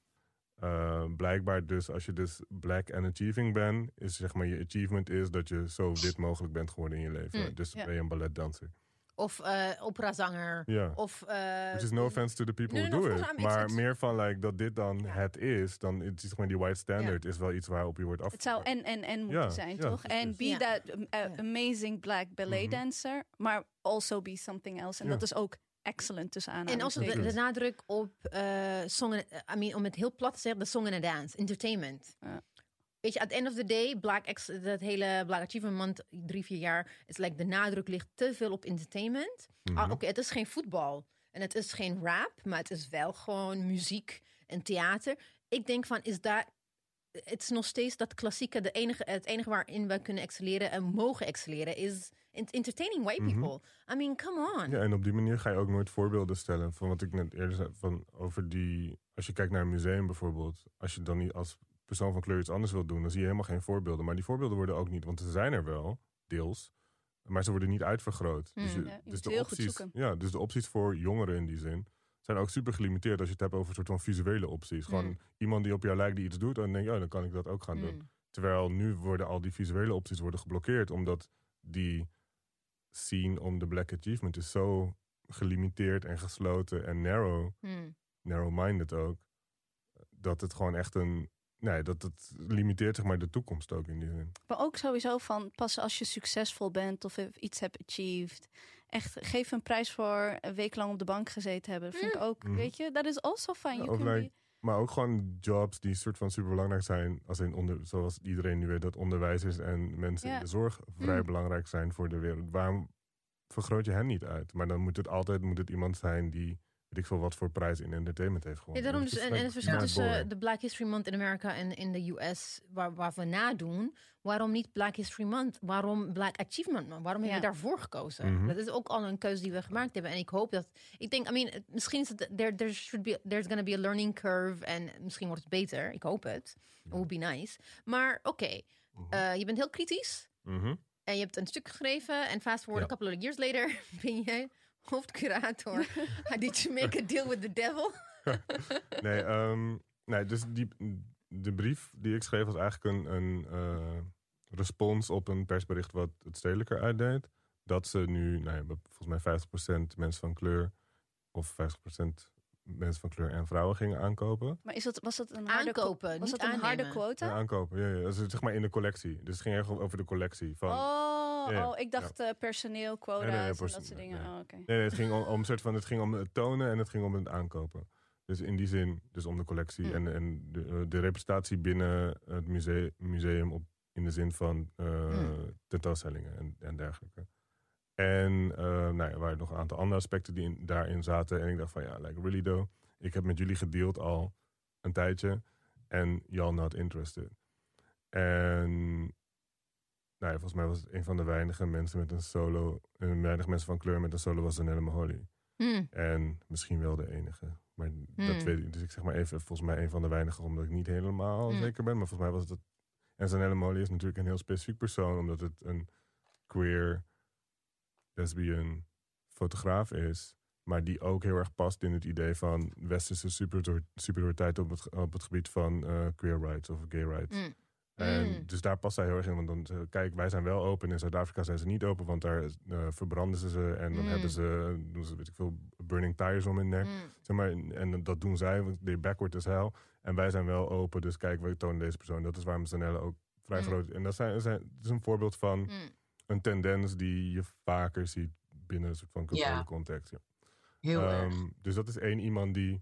Eh, blijkbaar dus, als je dus black and achieving bent, is zeg maar je achievement is dat je zo wit mogelijk bent geworden in je leven. Mm, dus ben je een balletdanser. Of uh, operazanger. Ja. Of, uh, Which is no offense to the people who do it. Maar meer van like, dat dit dan Ja. het is, dan het is gewoon die white standard is wel iets waarop je wordt Het zou en en en moeten Ja, zijn, ja, toch? En be Ja. that um, uh, amazing black ballet Mhm. dancer, maar also be something else. En Ja. dat is ook excellent tussen En aanhalingstekens. also de, de nadruk op uh, song and, I mean, om het heel plat te zeggen, de song and dance, entertainment. Weet je, at the end of the day, Black Ex, dat hele Black Achievement Month, drie, vier jaar, is like de nadruk ligt te veel op entertainment. Mhm. Ah, Oké, het is geen voetbal en het is geen rap, maar het is wel gewoon muziek en theater. Ik denk van, is dat, het is nog steeds dat klassieke, de enige, het enige waarin we kunnen excelleren en mogen excelleren, is ent- entertaining white Mhm. people. I mean, come on. Ja, en op die manier ga je ook nooit voorbeelden stellen. Van wat ik net eerder zei, van over die... Als je kijkt naar een museum bijvoorbeeld. Als je dan niet als persoon van kleur iets anders wilt doen... dan zie je helemaal geen voorbeelden. Maar die voorbeelden worden ook niet... want ze zijn er wel, deels... maar ze worden niet uitvergroot. Hmm. dus, je, Ja, je dus, de opties, ja, dus de opties voor jongeren in die zin... zijn ook super gelimiteerd als je het hebt over een soort van visuele opties. Gewoon Hmm. iemand die op jou lijkt die iets doet... en dan denk je, ja, dan kan ik dat ook gaan doen. Mm. Terwijl nu worden al die visuele opties worden geblokkeerd, omdat die scene om de Black Achievement is zo gelimiteerd en gesloten en narrow, Hmm. narrow-minded ook, dat het gewoon echt een, nee, dat het limiteert zeg maar de toekomst ook in die zin. Maar ook sowieso van pas als je succesvol bent of iets hebt achieved. Echt, geef een prijs voor een week lang op de bank gezeten hebben. Dat vind ik ook, Mhm. weet je, dat is also fine. Ja, like- be- Maar ook gewoon jobs die soort van super belangrijk zijn, als in onder, zoals iedereen nu weet dat onderwijzers en mensen in de zorg vrij Mm. belangrijk zijn voor de wereld. Waarom vergroot je hen niet uit? Maar dan moet het altijd moet het iemand zijn die weet ik veel wat voor prijs in entertainment heeft Ja, gewonnen. daarom dus, en, en het verschil tussen de Black History Month in Amerika en in de US, waar, waar we nadoen, waarom niet Black History Month? Waarom Black Achievement Month? Waarom hebben we Ja. daarvoor gekozen? Mhm. Dat is ook al een keuze die we gemaakt hebben. En ik hoop dat, ik denk, I mean, misschien is het, there, there should be, there's gonna be a learning curve en misschien wordt het beter. Ik hoop het. It would be nice. Maar oké, Mhm. eh, je bent heel kritisch Mhm. en je hebt een stuk geschreven en fast forward Ja. a couple of years later ben je hoofdcurator. Did you make a deal with the devil? Nee, ehm, nee dus die, de brief die ik schreef was eigenlijk een, een eh, respons op een persbericht wat het stedelijker uitdeed. Dat ze nu, nou ja, volgens mij 50% mensen van kleur of 50% mensen van kleur en vrouwen gingen aankopen. Maar is dat, was dat een harde, Aankopen, was niet dat een harde quota? Ja, aankopen, ja, ja. Dat is zeg maar in de collectie. Dus het ging echt over de collectie. Van, Oh, Oh, ik dacht eh, personeel, quota's Nee, nee, nee, en dat soort dingen. nee. Oh. Nee, het ging om, om soort van, het ging om het tonen en het ging om het aankopen. Dus in die zin, dus om de collectie Hm. en, en de, eh, de representatie binnen het museum, museum op, in de zin van eh, Hm. tentoonstellingen en, en dergelijke. En eh, nou ja, er waren nog een aantal andere aspecten die in- daarin zaten. En ik dacht van ja, like really though. Ik heb met jullie gedeeld al een tijdje. En y'all not interested. En nou ja, volgens mij was het een van de weinige mensen met een solo. En weinig mensen van kleur met een solo was Zanelle Maholi. Hmm. En misschien wel de enige. Maar dat Hmm. weet ik. Dus ik zeg maar even, volgens mij een van de weinigen, omdat ik niet helemaal Hmm. zeker ben. Maar volgens mij was het. En Zanelle Maholi is natuurlijk een heel specifiek persoon, omdat het een queer, lesbian fotograaf is. Maar die ook heel erg past in het idee van westerse superior- superioriteit op het, op het gebied van eh, queer rights of gay rights. En Mm. Dus daar past zij heel erg in. Want dan, eh, kijk, wij zijn wel open. In Zuid-Afrika zijn ze niet open, want daar eh, verbranden ze ze. En dan Mm. hebben ze, doen ze, weet ik veel, burning tires om hun nek. Mm. Zeg maar, en dat doen zij, want they're backward as hell. En wij zijn wel open, dus kijk, we tonen deze persoon. Dat is waarom Zanelle ook vrij groot En dat, zijn, zijn, dat is een voorbeeld van een tendens die je vaker ziet binnen een soort van culturele context. Ja. Heel erg. Ehm, dus dat is één iemand die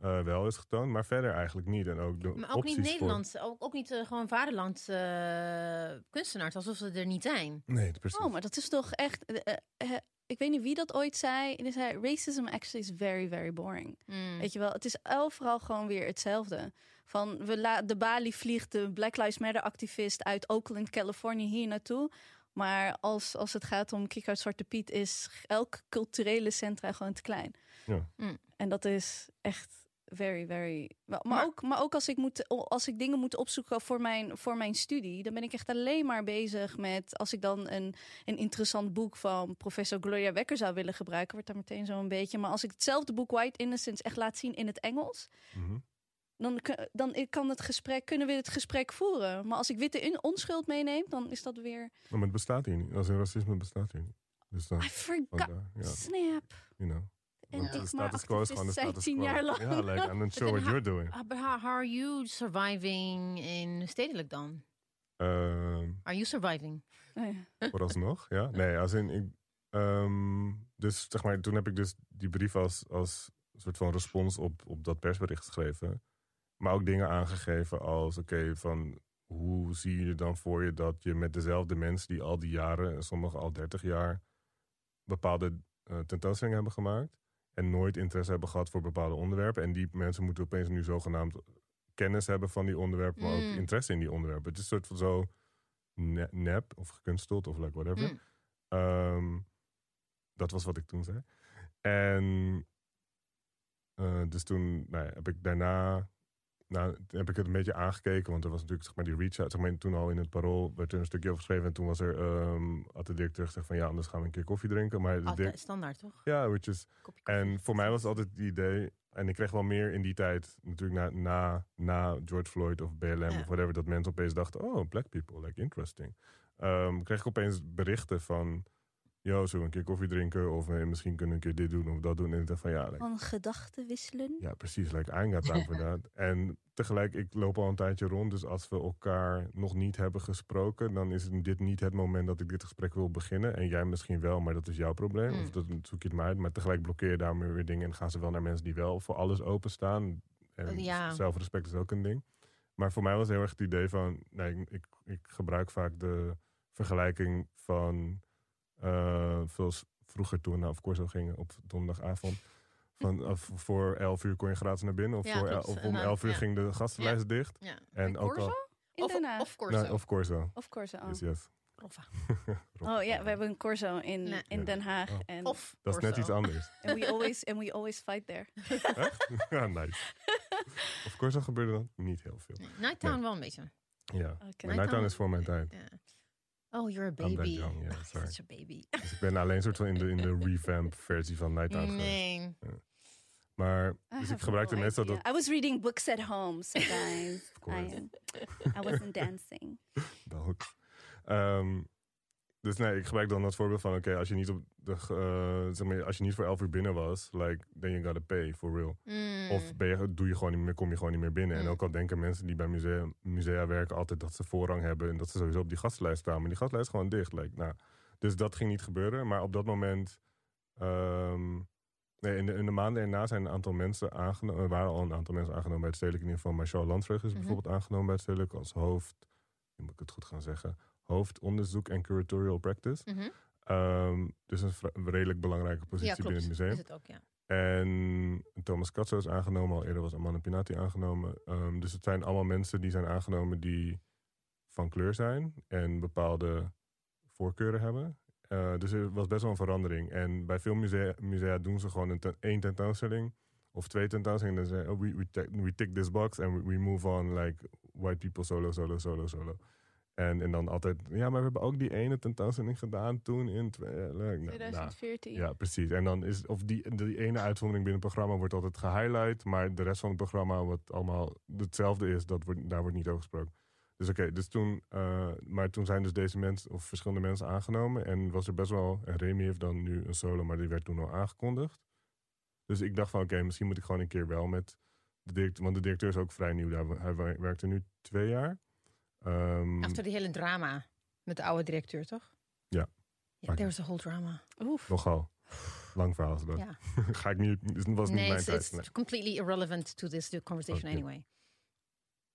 eh, wel is getoond, maar verder eigenlijk niet. En ook de Maar ook niet voor- Nederlands, ook, ook niet eh, gewoon vaderlands eh, kunstenaars, alsof ze er niet zijn. Nee, precies. Oh, maar dat is toch echt... ik weet niet wie dat ooit zei. Die zei, racism actually is very, very boring. Mm. Weet je wel, het is overal gewoon weer hetzelfde. Van we la de Bali vliegt de Black Lives Matter activist uit Oakland, Californië hier naartoe. Maar als, als het gaat om Kick uit Zwarte Piet is elk culturele centra gewoon te klein. Ja. En dat is echt very, very. Maar, ook, maar ook als ik, moet, als ik dingen moet opzoeken voor mijn, voor mijn studie, dan ben ik echt alleen maar bezig met. Als ik dan een, een interessant boek van professor Gloria Wekker zou willen gebruiken, wordt daar meteen zo'n beetje. Maar als ik hetzelfde boek White Innocence echt laat zien in het Engels, Mhm. dan, dan kan het gesprek, kunnen we het gesprek voeren. Maar als ik witte in- onschuld meeneem, dan is dat weer. Maar het bestaat hier niet. Als een racisme bestaat hier niet. Dus dan, I forgot. vandaar, ja, Snap. you know. En de ik status quo is gewoon de status quo. tien jaar lang. Ja, like, I'm not sure what you're doing. But how, how are you surviving in stedelijk dan? Ehm, Are you surviving? Oh vooralsnog, ja. Nee, als in... Ik, ehm, dus zeg maar, toen heb ik dus die brief als, als soort van respons op, op dat persbericht geschreven. Maar ook dingen aangegeven als, oké, van... Hoe zie je dan voor je dat je met dezelfde mensen die al die jaren, en sommigen al 30 jaar, bepaalde eh, tentoonstellingen hebben gemaakt. En nooit interesse hebben gehad voor bepaalde onderwerpen. En die mensen moeten opeens nu zogenaamd kennis hebben van die onderwerpen, maar Mm. ook interesse in die onderwerpen. Het is een soort van zo ne- nep of gekunsteld of like whatever. Mm. Ehm, dat was wat ik toen zei. En eh, dus toen nou ja, heb ik daarna nou, heb ik het een beetje aangekeken, want er was natuurlijk zeg maar, die reach-out. Zeg maar, toen al in het parool werd er een stukje over geschreven. En toen was er, ehm had de directeur gezegd van ja, anders gaan we een keer koffie drinken. Maar Altijd direct- standaard, toch? ja, which is, en voor mij was het altijd het idee, en ik kreeg wel meer in die tijd, natuurlijk na, na, na George Floyd of BLM Ja. of whatever, dat mensen opeens dachten, oh, black people, like interesting. Ehm, kreeg ik opeens berichten van, zullen we een keer koffie drinken? Of eh, misschien kunnen we een keer dit doen of dat doen. En van, ja, like, Van gedachten wisselen. ja, precies. Like, time for that. En tegelijk, ik loop al een tijdje rond. Dus als we elkaar nog niet hebben gesproken... dan is dit niet het moment dat ik dit gesprek wil beginnen. En jij misschien wel, maar dat is jouw probleem. Mm. Of dat zoek je het maar uit. Maar tegelijk blokkeer je daarmee weer dingen... en gaan ze wel naar mensen die wel voor alles openstaan. En Ja. zelfrespect is ook een ding. Maar voor mij was heel erg het idee van... Nee, ik, ik gebruik vaak de vergelijking van... eh veel s- vroeger toen we naar of Corso gingen op donderdagavond... Van, of voor 11 uur kon je gratis naar binnen. Of, Ja, voor klopt. el- of om dan- 11 uur ja. ging de gastenlijst dicht. Ja. En ook al, In Of, Den Haag. of Corso. nou, of Corso. Of Corso. Oh. Yes, yes. Roffa. oh ja, we hebben een Corso in, Nee. in Den Haag. Oh. En Of Dat is net iets anders. and we always and we always fight there. ja, nice. Of Corso gebeurde dan niet heel veel. Nee, Nighttown wel een beetje. Ja, Oké. maar Nighttown is voor mijn tijd. Ja. Oh, you're a I'm that baby. young, yeah, You're sorry. Such a baby. Dus ik ben alleen soort van in de, in de revamp versie van Night Out geweest. Nee. Maar, I dus ik gebruikte no meestal dat... I was reading books at home, so guys. course. I, I wasn't dancing. dat. Ehm, dus nee, ik gebruik dan dat voorbeeld van... Oké, als je niet op de... eh, zeg maar, als je niet voor elf uur binnen was... Like, then you gotta pay, for real. Mm. Of ben je, doe je gewoon niet meer, kom je gewoon niet meer binnen. En ook al denken mensen die bij musea, musea werken altijd dat ze voorrang hebben en dat ze sowieso op die gastenlijst staan. Maar die gastenlijst is gewoon dicht. Like, nou, dus dat ging niet gebeuren. Maar op dat moment. ehm, nee, in, de, in de maanden erna zijn een aantal mensen aangenomen. Er waren al een aantal mensen aangenomen bij het stedelijk. In ieder geval Marcel Landvreugd is bijvoorbeeld aangenomen bij het stedelijk als hoofd. Nu moet ik het goed gaan zeggen. Hoofdonderzoek en curatorial practice. Mhm. Ehm, dus een redelijk belangrijke positie Ja, binnen het museum. Is het ook, ja. En Thomas Katso is aangenomen. Al eerder was Amanda Pinati aangenomen. Ehm, dus het zijn allemaal mensen die zijn aangenomen die van kleur zijn. En bepaalde voorkeuren hebben. Eh, dus er was best wel een verandering. En bij veel musea, musea doen ze gewoon een ten- één tentoonstelling. Of twee tentoonstellingen. En dan zeggen oh, we, we, tick- we tick this box. And we, we move on like white people solo, solo, solo, solo. En, en dan altijd, ja, maar we hebben ook die ene tentoonstelling gedaan toen in... twe- eh, leuk. Nou, nou, 2014. ja, precies. En dan is of die, die ene uitzondering binnen het programma wordt altijd gehighlight, maar de rest van het programma, wat allemaal hetzelfde is, dat wordt, daar wordt niet over gesproken. Dus oké, dus toen, eh, maar toen zijn dus deze mensen, of verschillende mensen aangenomen. En was er best wel, en Remy heeft dan nu een solo, maar die werd toen al aangekondigd. Dus ik dacht van, oké, misschien moet ik gewoon een keer wel met de directeur, want de directeur is ook vrij nieuw daar. Hij werkte nu twee jaar. Ehm, Achter die hele drama met de oude directeur, toch? Ja. Ja, there was a whole drama. Oef. nogal. Lang verhaal is dat. Ja. Ga ik niet, het was niet Nee, mijn it's, tijd. it's nee. completely irrelevant to this the conversation anyway.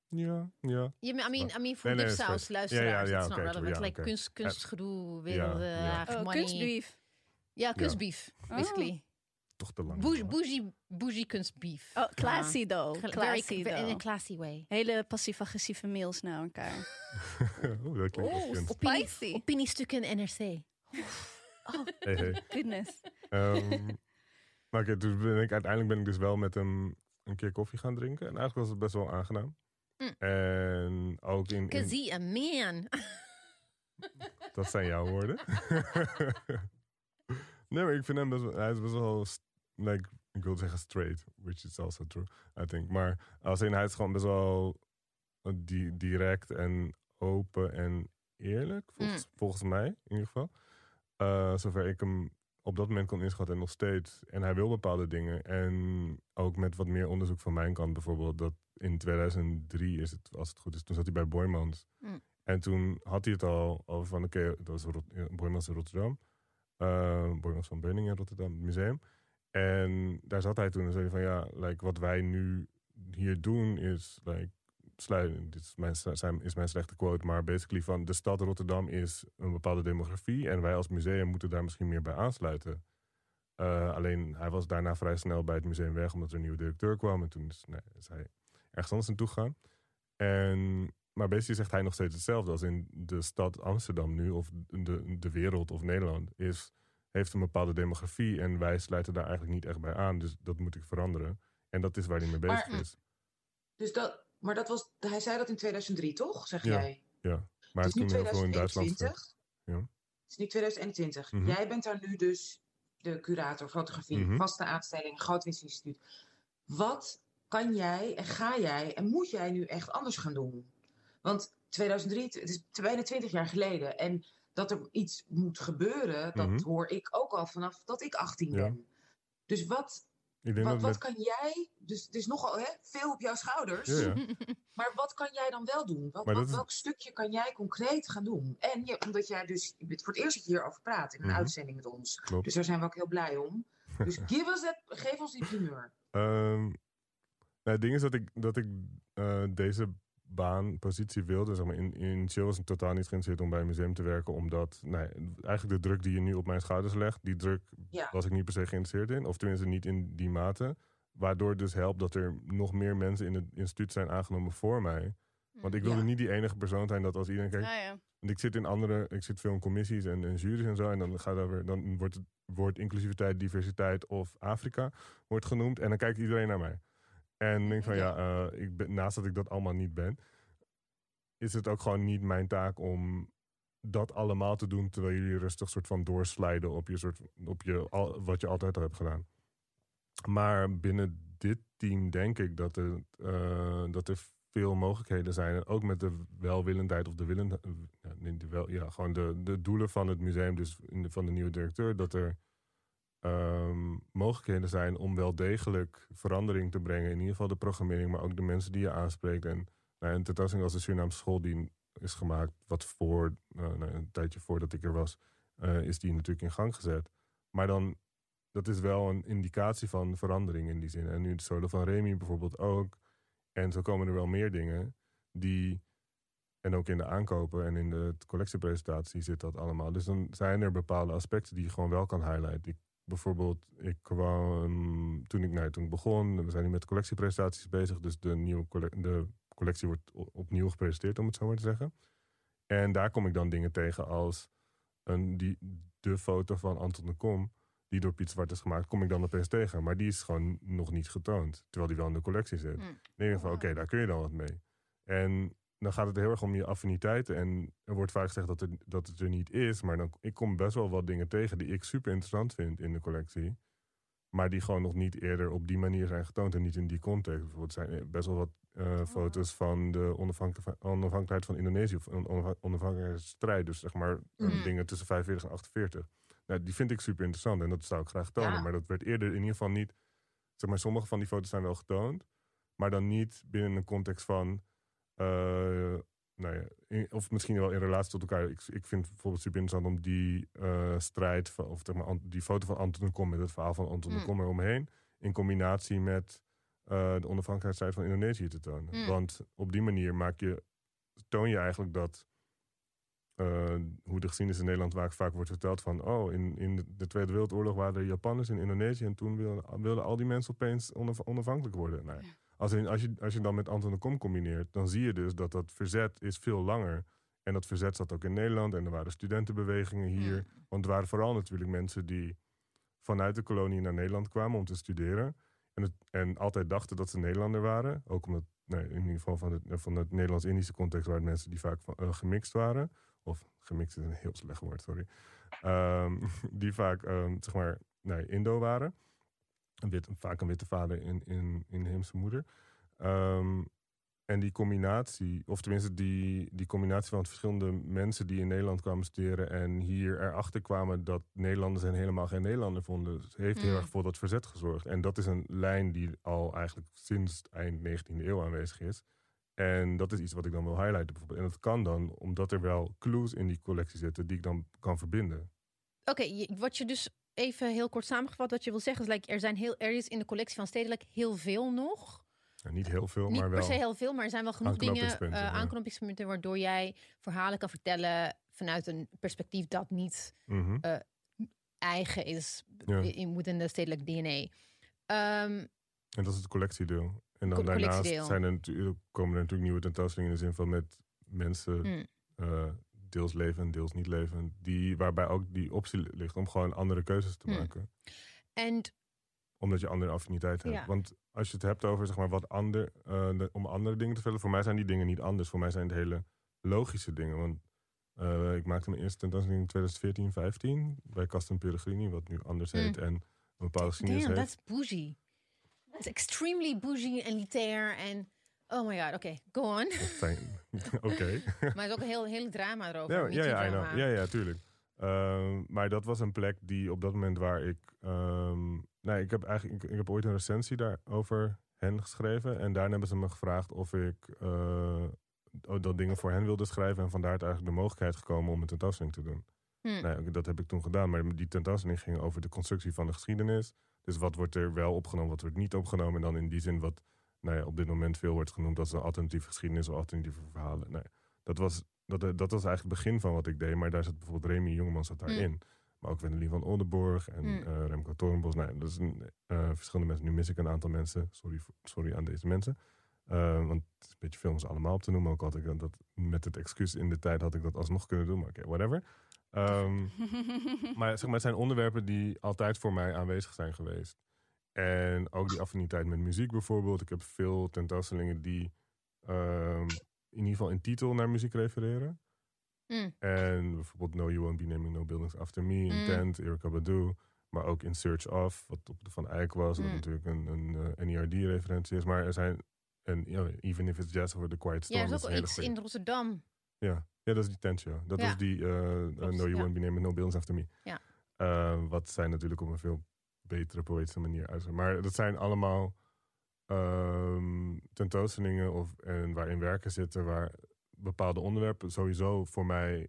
Ja, ja. I mean, I mean, voor Nee, nee, goed. luisteraars, Ja, ja, ja, it's not oké, relevant. ja, like kunst, kunstgedoe, wereld, Ja, ja. uh, Oh, money. kunstbrief. Ja, kunstbeef, basically. Toch te lang. Bougie, bougie, bougie kunstbeef. Oh, classy though. Very- Classy in a though. classy way. Hele passief-agressieve mails naar elkaar. Oeh, dat klinkt kunst. Opinie, Spicy. opiniestukken in NRC. Hey, hey. Goodness. Ehm, maar oké, toen ben ik, uiteindelijk ben ik dus wel met hem een keer koffie gaan drinken. En eigenlijk was het best wel aangenaam. Mm. En ook in, in- Cause he a man. Dat zijn jouw woorden. Nee, maar ik vind hem best wel... Hij is best wel... Like, ik wil zeggen straight, which is also true, I think. Maar als in, hij is gewoon best wel eh, di- direct en open en eerlijk, volgens, volgens mij in ieder geval. Eh, zover ik hem op dat moment kon inschatten en nog steeds. En hij wil bepaalde dingen. En ook met wat meer onderzoek van mijn kant bijvoorbeeld. Dat in 2003 is het, als het goed is, toen zat hij bij Boymans. Mm. En toen had hij het al over van, oké, dat was Rot ja, Boymans in Rotterdam. Boymans van Beuningen in Rotterdam, het museum. En daar zat hij toen en zei van, ja, like, wat wij nu hier doen is, like. Dit is mijn, is mijn slechte quote, maar basically van de stad Rotterdam is een bepaalde demografie en wij als museum moeten daar misschien meer bij aansluiten. Eh, alleen hij was daarna vrij snel bij het museum weg omdat er een nieuwe directeur kwam en toen is hij ergens anders naartoe gegaan. En, maar basically zegt hij nog steeds hetzelfde als in de stad Amsterdam nu of de, de wereld of Nederland is, heeft een bepaalde demografie en wij sluiten daar eigenlijk niet echt bij aan. Dus dat moet ik veranderen. En dat is waar hij mee bezig Maar- is. Dus dat, maar dat was, hij zei dat in 2003, toch? Zeg Ja. jij? Ja, maar het is nu toen heel veel in Duitsland. 2021. Ja. Het is nu 2021. Mhm. Jij bent daar nu dus de curator fotografie, Mhm. vaste aanstelling, Grootwinst Instituut. Wat kan jij en ga jij en moet jij nu echt anders gaan doen? Want 2003, het is bijna 20 jaar geleden. En dat er iets moet gebeuren, dat Mhm. hoor ik ook al vanaf dat ik 18 Ja. ben. Dus wat, wat, wat met, kan jij, dus het is nogal hè, veel op jouw schouders. ja, ja. Maar wat kan jij dan wel doen? Wat, wat- is- Welk stukje kan jij concreet gaan doen? En je, omdat jij dus je bent voor het eerst dat je hierover praat in een Mhm. uitzending met ons. Klopt. Dus daar zijn we ook heel blij om. Dus give us that, geef ons die primeur. Ehm, nou, het ding is dat ik, dat ik eh, deze baan, positie wilde. Zeg maar, in, in Chill was ik totaal niet geïnteresseerd om bij een museum te werken. Omdat nee, eigenlijk de druk die je nu op mijn schouders legt, die druk Ja. was ik niet per se geïnteresseerd in. Of tenminste niet in die mate. Waardoor het dus helpt dat er nog meer mensen in het instituut zijn aangenomen voor mij. Want ik wilde Ja. niet die enige persoon zijn dat als iedereen kijkt. Ah, ja. Want ik zit in andere, ik zit veel in commissies en, en juries en zo. En dan gaat over, dan wordt het woord inclusiviteit, diversiteit of Afrika wordt genoemd. En dan kijkt iedereen naar mij. En ik denk van ja, eh, ik ben, naast dat ik dat allemaal niet ben, is het ook gewoon niet mijn taak om dat allemaal te doen terwijl jullie rustig soort van doorslijden op je soort op je al, wat je altijd al hebt gedaan. Maar binnen dit team denk ik dat er, eh, dat er veel mogelijkheden zijn. En ook met de welwillendheid of de willen, eh, ja, nee, de wel, ja, gewoon de, de doelen van het museum, dus van de nieuwe directeur, dat er ehm, mogelijkheden zijn om wel degelijk verandering te brengen. In ieder geval de programmering, maar ook de mensen die je aanspreekt. En nou, een tentoonstelling als de Surinaamse school die is gemaakt, wat voor eh, nou, een tijdje voordat ik er was, eh, is die natuurlijk in gang gezet. Maar dan, dat is wel een indicatie van verandering in die zin. En nu het solo van Remy bijvoorbeeld ook. En zo komen er wel meer dingen die. En ook in de aankopen en in de collectiepresentatie zit dat allemaal. Dus dan zijn er bepaalde aspecten die je gewoon wel kan highlighten. Bijvoorbeeld, ik kwam toen ik, nou, toen ik begon, we zijn nu met collectiepresentaties bezig. Dus de, nieuwe de collectie wordt opnieuw gepresenteerd, om het zo maar te zeggen. En daar kom ik dan dingen tegen als een, die, de foto van Anton de Kom, die door Piet Zwart is gemaakt, kom ik dan opeens tegen. Maar die is gewoon nog niet getoond, terwijl die wel in de collectie zit. Mm. Dan denk ik van, oké, daar kun je dan wat mee. En dan gaat het heel erg om je affiniteiten. En er wordt vaak gezegd dat, er, dat het er niet is. Maar dan, ik kom best wel wat dingen tegen die ik super interessant vind in de collectie. Maar die gewoon nog niet eerder op die manier zijn getoond. En niet in die context. Bijvoorbeeld zijn er best wel wat eh, foto's van de onafhankelijk- onafhankelijkheid van Indonesië. Of onaf- onafhankelijkheidsstrijd. Dus zeg maar Mm. dingen tussen 45 en 48. Nou, die vind ik super interessant. En dat zou ik graag tonen. Ja. Maar dat werd eerder in ieder geval niet... Zeg maar, sommige van die foto's zijn wel getoond. Maar dan niet binnen een context van... eh, nou ja, in- of misschien wel in relatie tot elkaar. Ik, ik vind het bijvoorbeeld super interessant om die eh, strijd... Van, of zeg maar, Ant- die foto van Anton de Kom... met het verhaal van Anton de Mm. Kom eromheen... in combinatie met eh, de onafhankelijkheidsstrijd van Indonesië te tonen. Mm. Want op die manier maak je, toon je eigenlijk dat... hoe de geschiedenis in Nederland vaak, vaak wordt verteld van... oh, in, in de- de Tweede Wereldoorlog waren er Japanners in Indonesië... en toen wilden, wilden al die mensen opeens onaf- onafhankelijk worden. Nou, ja. Als, in, als, je, als je dan met Anton de Kom combineert... dan zie je dus dat dat verzet is veel langer. En dat verzet zat ook in Nederland. En er waren studentenbewegingen hier. Want er waren vooral natuurlijk mensen die vanuit de kolonie naar Nederland kwamen om te studeren. En, het, en altijd dachten dat ze Nederlander waren. Ook omdat, nee, in ieder geval van, het, van het Nederlands-Indische context waren het mensen die vaak van, eh, gemixt waren. Of gemixt is een heel slecht woord, sorry. Ehm, die vaak, ehm, zeg maar, nee, Indo waren. Een wit, vaak een witte vader in, in, inheemse moeder. Ehm, en die combinatie, of tenminste die, die combinatie van verschillende mensen die in Nederland kwamen studeren en hier erachter kwamen dat Nederlanders hen helemaal geen Nederlander vonden, heeft heel Mm. erg voor dat verzet gezorgd. En dat is een lijn die al eigenlijk sinds eind 19e eeuw aanwezig is. En dat is iets wat ik dan wil highlighten bijvoorbeeld. En dat kan dan omdat er wel clues in die collectie zitten die ik dan kan verbinden. Oké, wat je dus even heel kort samengevat, wat je wil zeggen, is like, er, zijn heel, er is in de collectie van Stedelijk heel veel nog. Ja, niet heel veel, Niet maar per wel. se heel veel, maar er zijn wel genoeg dingen, eh, ja. aanknopingspunten, waardoor jij verhalen kan vertellen vanuit een perspectief dat niet Mhm. eigen is Ja. in moet in de stedelijk DNA. Ehm, En dat is het collectiedeel. En dan Co- daarnaast zijn er natuurlijk, komen er natuurlijk nieuwe tentoonstellingen in de zin van met mensen Hmm. eh, deels leven, deels niet leven. Die, waarbij ook die optie ligt om gewoon andere keuzes te Hmm. maken. en Omdat je andere affiniteit hebt. Ja. Want als je het hebt over zeg maar, wat ander, eh, de- om andere dingen te vullen. Voor mij zijn die dingen niet anders. Voor mij zijn het hele logische dingen. Want eh, ik maakte mijn eerste tentoonstelling in 2014, 15 bij Castum Pellegrini, wat nu anders Hmm. heet. En een bepaalde geschiedenis damn, heeft. that's bougie. It's extremely bougie en elitair en oh my god, oké, go on. Fijn. Oké. maar er is ook een heel, hele drama erover. Ja, ja, ja, ja, ja, tuurlijk. Ehm, maar dat was een plek die op dat moment waar ik... nee, ik heb eigenlijk ik, ik heb ooit een recensie daarover hen geschreven. En daarna hebben ze me gevraagd of ik eh, dat dingen voor hen wilde schrijven. En vandaar is eigenlijk de mogelijkheid gekomen om een tentoonstelling te doen. Hmm. Nou dat heb ik toen gedaan. Maar die tentoonstelling ging over de constructie van de geschiedenis. Dus wat wordt er wel opgenomen, wat wordt niet opgenomen. En dan in die zin wat nou ja, op dit moment veel wordt genoemd als een alternatieve geschiedenis of alternatieve verhalen. Ja, dat, was, dat, dat was eigenlijk het begin van wat ik deed. Maar daar zat bijvoorbeeld Remy Jongeman zat daarin. Maar ook Wendelin van Oldenborg en Mm. eh, Remco Torenbos. Ja, dat is een, eh, verschillende mensen. Nu mis ik een aantal mensen. Sorry, sorry aan deze mensen. Eh, want het is een beetje films allemaal op te noemen. Ook had ik dat- dat met het excuus in de tijd had ik dat alsnog kunnen doen. Maar oké, whatever. Ehm, maar, zeg maar het zijn onderwerpen die altijd voor mij aanwezig zijn geweest. En ook die affiniteit met muziek bijvoorbeeld. Ik heb veel tentoonstellingen die ehm, in ieder geval in titel naar muziek refereren. Mm. En bijvoorbeeld No You Won't Be Naming No Buildings After Me, Mm. Intent, Badu. Maar ook In Search Of, wat op de Van Eyck was. Wat Mm. natuurlijk een, een eh, NERD-referentie is. Maar er zijn, en ja, Even If It's Jazz of The Quiet Storm. Ja, er is is ook iets in Rotterdam. Ja. ja, dat is die tent show. Dat Ja. was die eh, eh, Klopt, No You ja. Won't Be Naming No Buildings After Me. Ja. Wat zij natuurlijk op een veel betere poëtische manier uit. Maar dat zijn allemaal ehm, tentoonstellingen of, en waarin werken zitten waar bepaalde onderwerpen sowieso voor mij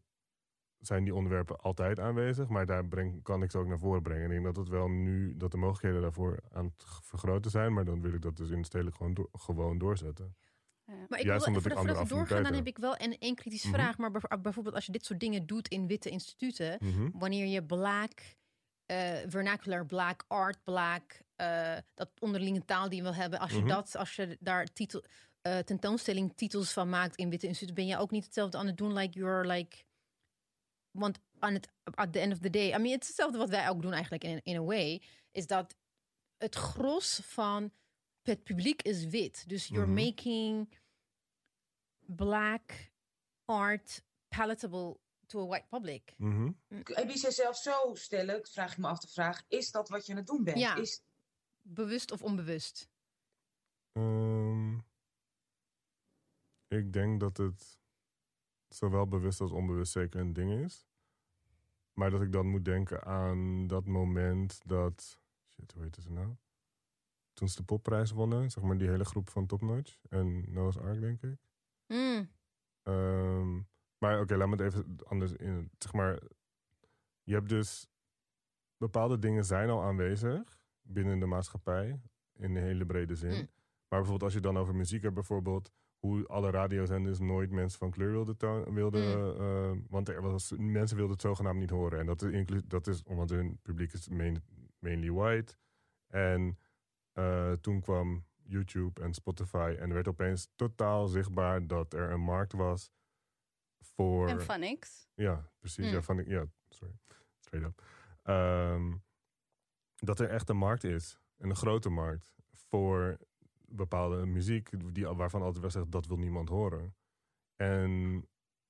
zijn die onderwerpen altijd aanwezig, maar daar breng, kan ik ze ook naar voren brengen. En ik denk dat het wel nu, dat de mogelijkheden daarvoor aan het vergroten zijn, maar dan wil ik dat dus in stedelijk gewoon, gewoon doorzetten. Maar ik Juist wil, omdat voor, ik voordat andere we doorgaan, dan heb ik wel een één kritische Mhm. vraag. Maar bijv- bijvoorbeeld als je dit soort dingen doet in witte instituten, Mhm. wanneer je black, eh, vernacular black art, black, eh, dat onderlinge taal die je wil hebben, als je Mhm. dat, als je daar titel, eh tentoonstelling titels van maakt in witte instituten, ben je ook niet hetzelfde aan het doen, like you're like, want aan het at the end of the day, I mean, het is hetzelfde wat wij ook doen eigenlijk in, in a way, is dat het gros van het publiek is wit. Dus you're Mhm. making black art palatable to a white public. Mhm. Heb je zelf zo stellen, vraag ik me af de vraag, is dat wat je aan het doen bent? Ja. Is, Bewust of onbewust? Ehm, ik denk dat het zowel bewust als onbewust zeker een ding is. Maar dat ik dan moet denken aan dat moment dat... Shit, hoe heet ze nou? Toen ze de popprijs wonnen, zeg maar die hele groep van Top Notch. En Noah's Ark, denk ik. Mm. Ehm, maar oké, laat me het even anders in. Zeg maar, je hebt dus bepaalde dingen zijn al aanwezig binnen de maatschappij in de hele brede zin. Mm. Maar bijvoorbeeld als je dan over muziek hebt, bijvoorbeeld hoe alle radiozenders nooit mensen van kleur wilden tonen, wilden, eh, want er was, mensen wilden het zogenaamd niet horen. En dat is, dat is omdat hun publiek is main, mainly white. En eh, toen kwam YouTube en Spotify en er werd opeens totaal zichtbaar dat er een markt was voor... En van niks. Ja, precies. Mm. Ja, van, ja, sorry. Straight up. Ehm, dat er echt een markt is. En een grote markt. Voor bepaalde muziek. Die, waarvan altijd wel zegt, dat wil niemand horen. En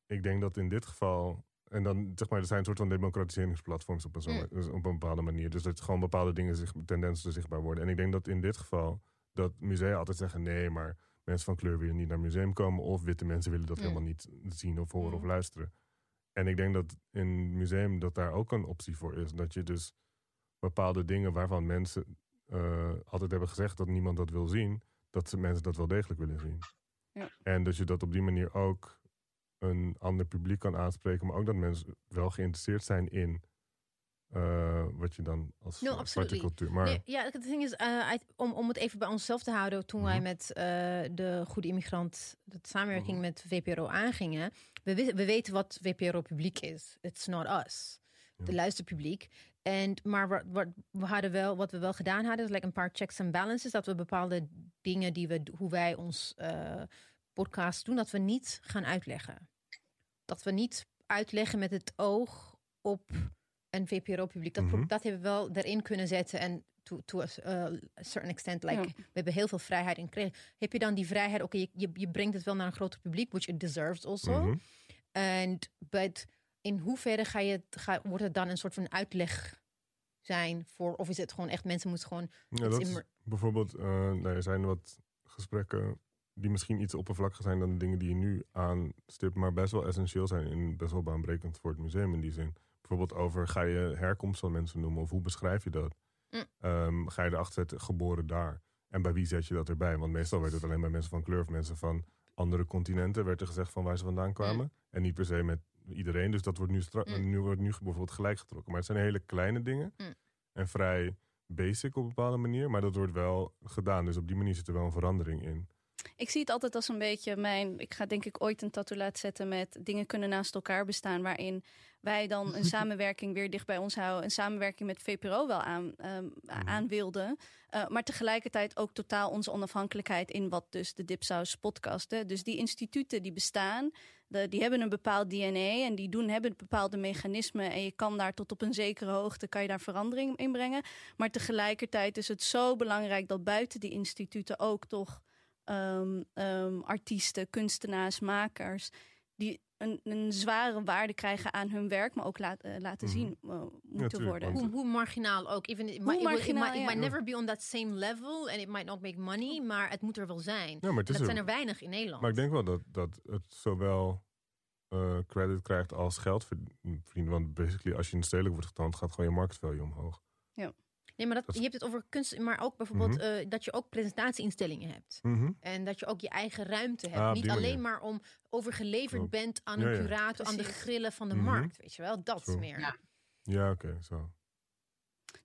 ik denk dat in dit geval... En dan, zeg maar, er zijn een soort van democratiseringsplatforms op een, zo- Mm. dus op een bepaalde manier. Dus dat gewoon bepaalde dingen, zich, tendensen zichtbaar worden. En ik denk dat in dit geval, dat musea altijd zeggen... nee, maar mensen van kleur willen niet naar het museum komen... of witte mensen willen dat Mm. helemaal niet zien of horen Mm. of luisteren. En ik denk dat in het museum dat daar ook een optie voor is. Dat je dus bepaalde dingen waarvan mensen eh, altijd hebben gezegd dat niemand dat wil zien, dat ze mensen dat wel degelijk willen zien. Ja. En dat je dat op die manier ook een ander publiek kan aanspreken, maar ook dat mensen wel geïnteresseerd zijn in eh, wat je dan als No, absolutely. cultuur. Maar Nee, ja, het ding is, eh, om, om het even bij onszelf te houden, toen wij Mhm. met eh, de Goede Immigrant de samenwerking Mhm. met VPRO aangingen, we, we weten wat VPRO publiek is. It's not us. De luisterpubliek. En, maar wat, wat, we hadden wel, wat we wel gedaan hadden, is like een paar checks en balances. Dat we bepaalde dingen die we, hoe wij ons eh, podcast doen, dat we niet gaan uitleggen. Dat we niet uitleggen met het oog op een VPRO-publiek. Dat, Mhm. dat hebben we wel erin kunnen zetten. En to, to a, uh, a certain extent, like, Ja. we hebben heel veel vrijheid in gekregen. Heb je dan die vrijheid, oké, je, je, je brengt het wel naar een groter publiek, which it deserves also. Mhm. And, but in hoeverre ga je, het- ga, wordt het dan een soort van uitleg zijn voor, of is het gewoon echt, mensen moeten gewoon Ja, iets dat is bijvoorbeeld, eh, nou, er zijn wat gesprekken die misschien iets oppervlakkiger zijn dan de dingen die je nu aanstipt, maar best wel essentieel zijn en best wel baanbrekend voor het museum in die zin. Bijvoorbeeld over ga je herkomst van mensen noemen of hoe beschrijf je dat? Mm. Ehm, ga je erachter zetten, geboren daar? En bij wie zet je dat erbij? Want meestal werd het alleen bij mensen van kleur of mensen van andere continenten werd er gezegd van waar ze vandaan kwamen. En niet per se met iedereen. Dus dat wordt nu, Mm. nu wordt nu bijvoorbeeld gelijk getrokken. Maar het zijn hele kleine dingen. Mm. En vrij basic op een bepaalde manier. Maar dat wordt wel gedaan. Dus op die manier zit er wel een verandering in. Ik zie het altijd als een beetje mijn. Ik ga denk ik ooit een tattoo laten zetten met dingen kunnen naast elkaar bestaan. Waarin wij dan een samenwerking weer dicht bij ons houden. Een samenwerking met VPRO wel aan, ehm, aan wilden. Eh, maar tegelijkertijd ook totaal onze onafhankelijkheid in wat dus de Dipsaus podcast. Hè. Dus die instituten die bestaan, de, die hebben een bepaald DNA en die doen, hebben bepaalde mechanismen. En je kan daar tot op een zekere hoogte kan je daar verandering in brengen. Maar tegelijkertijd is het zo belangrijk dat buiten die instituten ook toch ehm, ehm, artiesten, kunstenaars, makers. Die een, een zware waarde krijgen aan hun werk, maar ook laat, eh, laten Mhm. zien eh, moeten tuurlijk, worden. Hoe, hoe marginaal ook. Even, it, Hoe might, it, will- it marginaal, might, it ja. might never be on that same level. And it might not make money. Maar het moet er wel zijn. Ja, maar het is dat er- zijn er weinig in Nederland. Maar ik denk wel dat, dat het zowel eh, credit krijgt als geld verdienen. Want basically, als je in de stedelijk wordt getoond, gaat gewoon je market value omhoog. Nee, maar dat, Dat- je hebt het over kunst, maar ook bijvoorbeeld Mhm. eh, dat je ook presentatieinstellingen hebt. Mhm. En dat je ook je eigen ruimte hebt. Ah, Niet alleen manier. maar om overgeleverd Klopt. bent aan een ja. curator, aan de grillen van de Mhm. markt. Weet je wel, dat Zo. meer. Ja. Ja, oké, zo.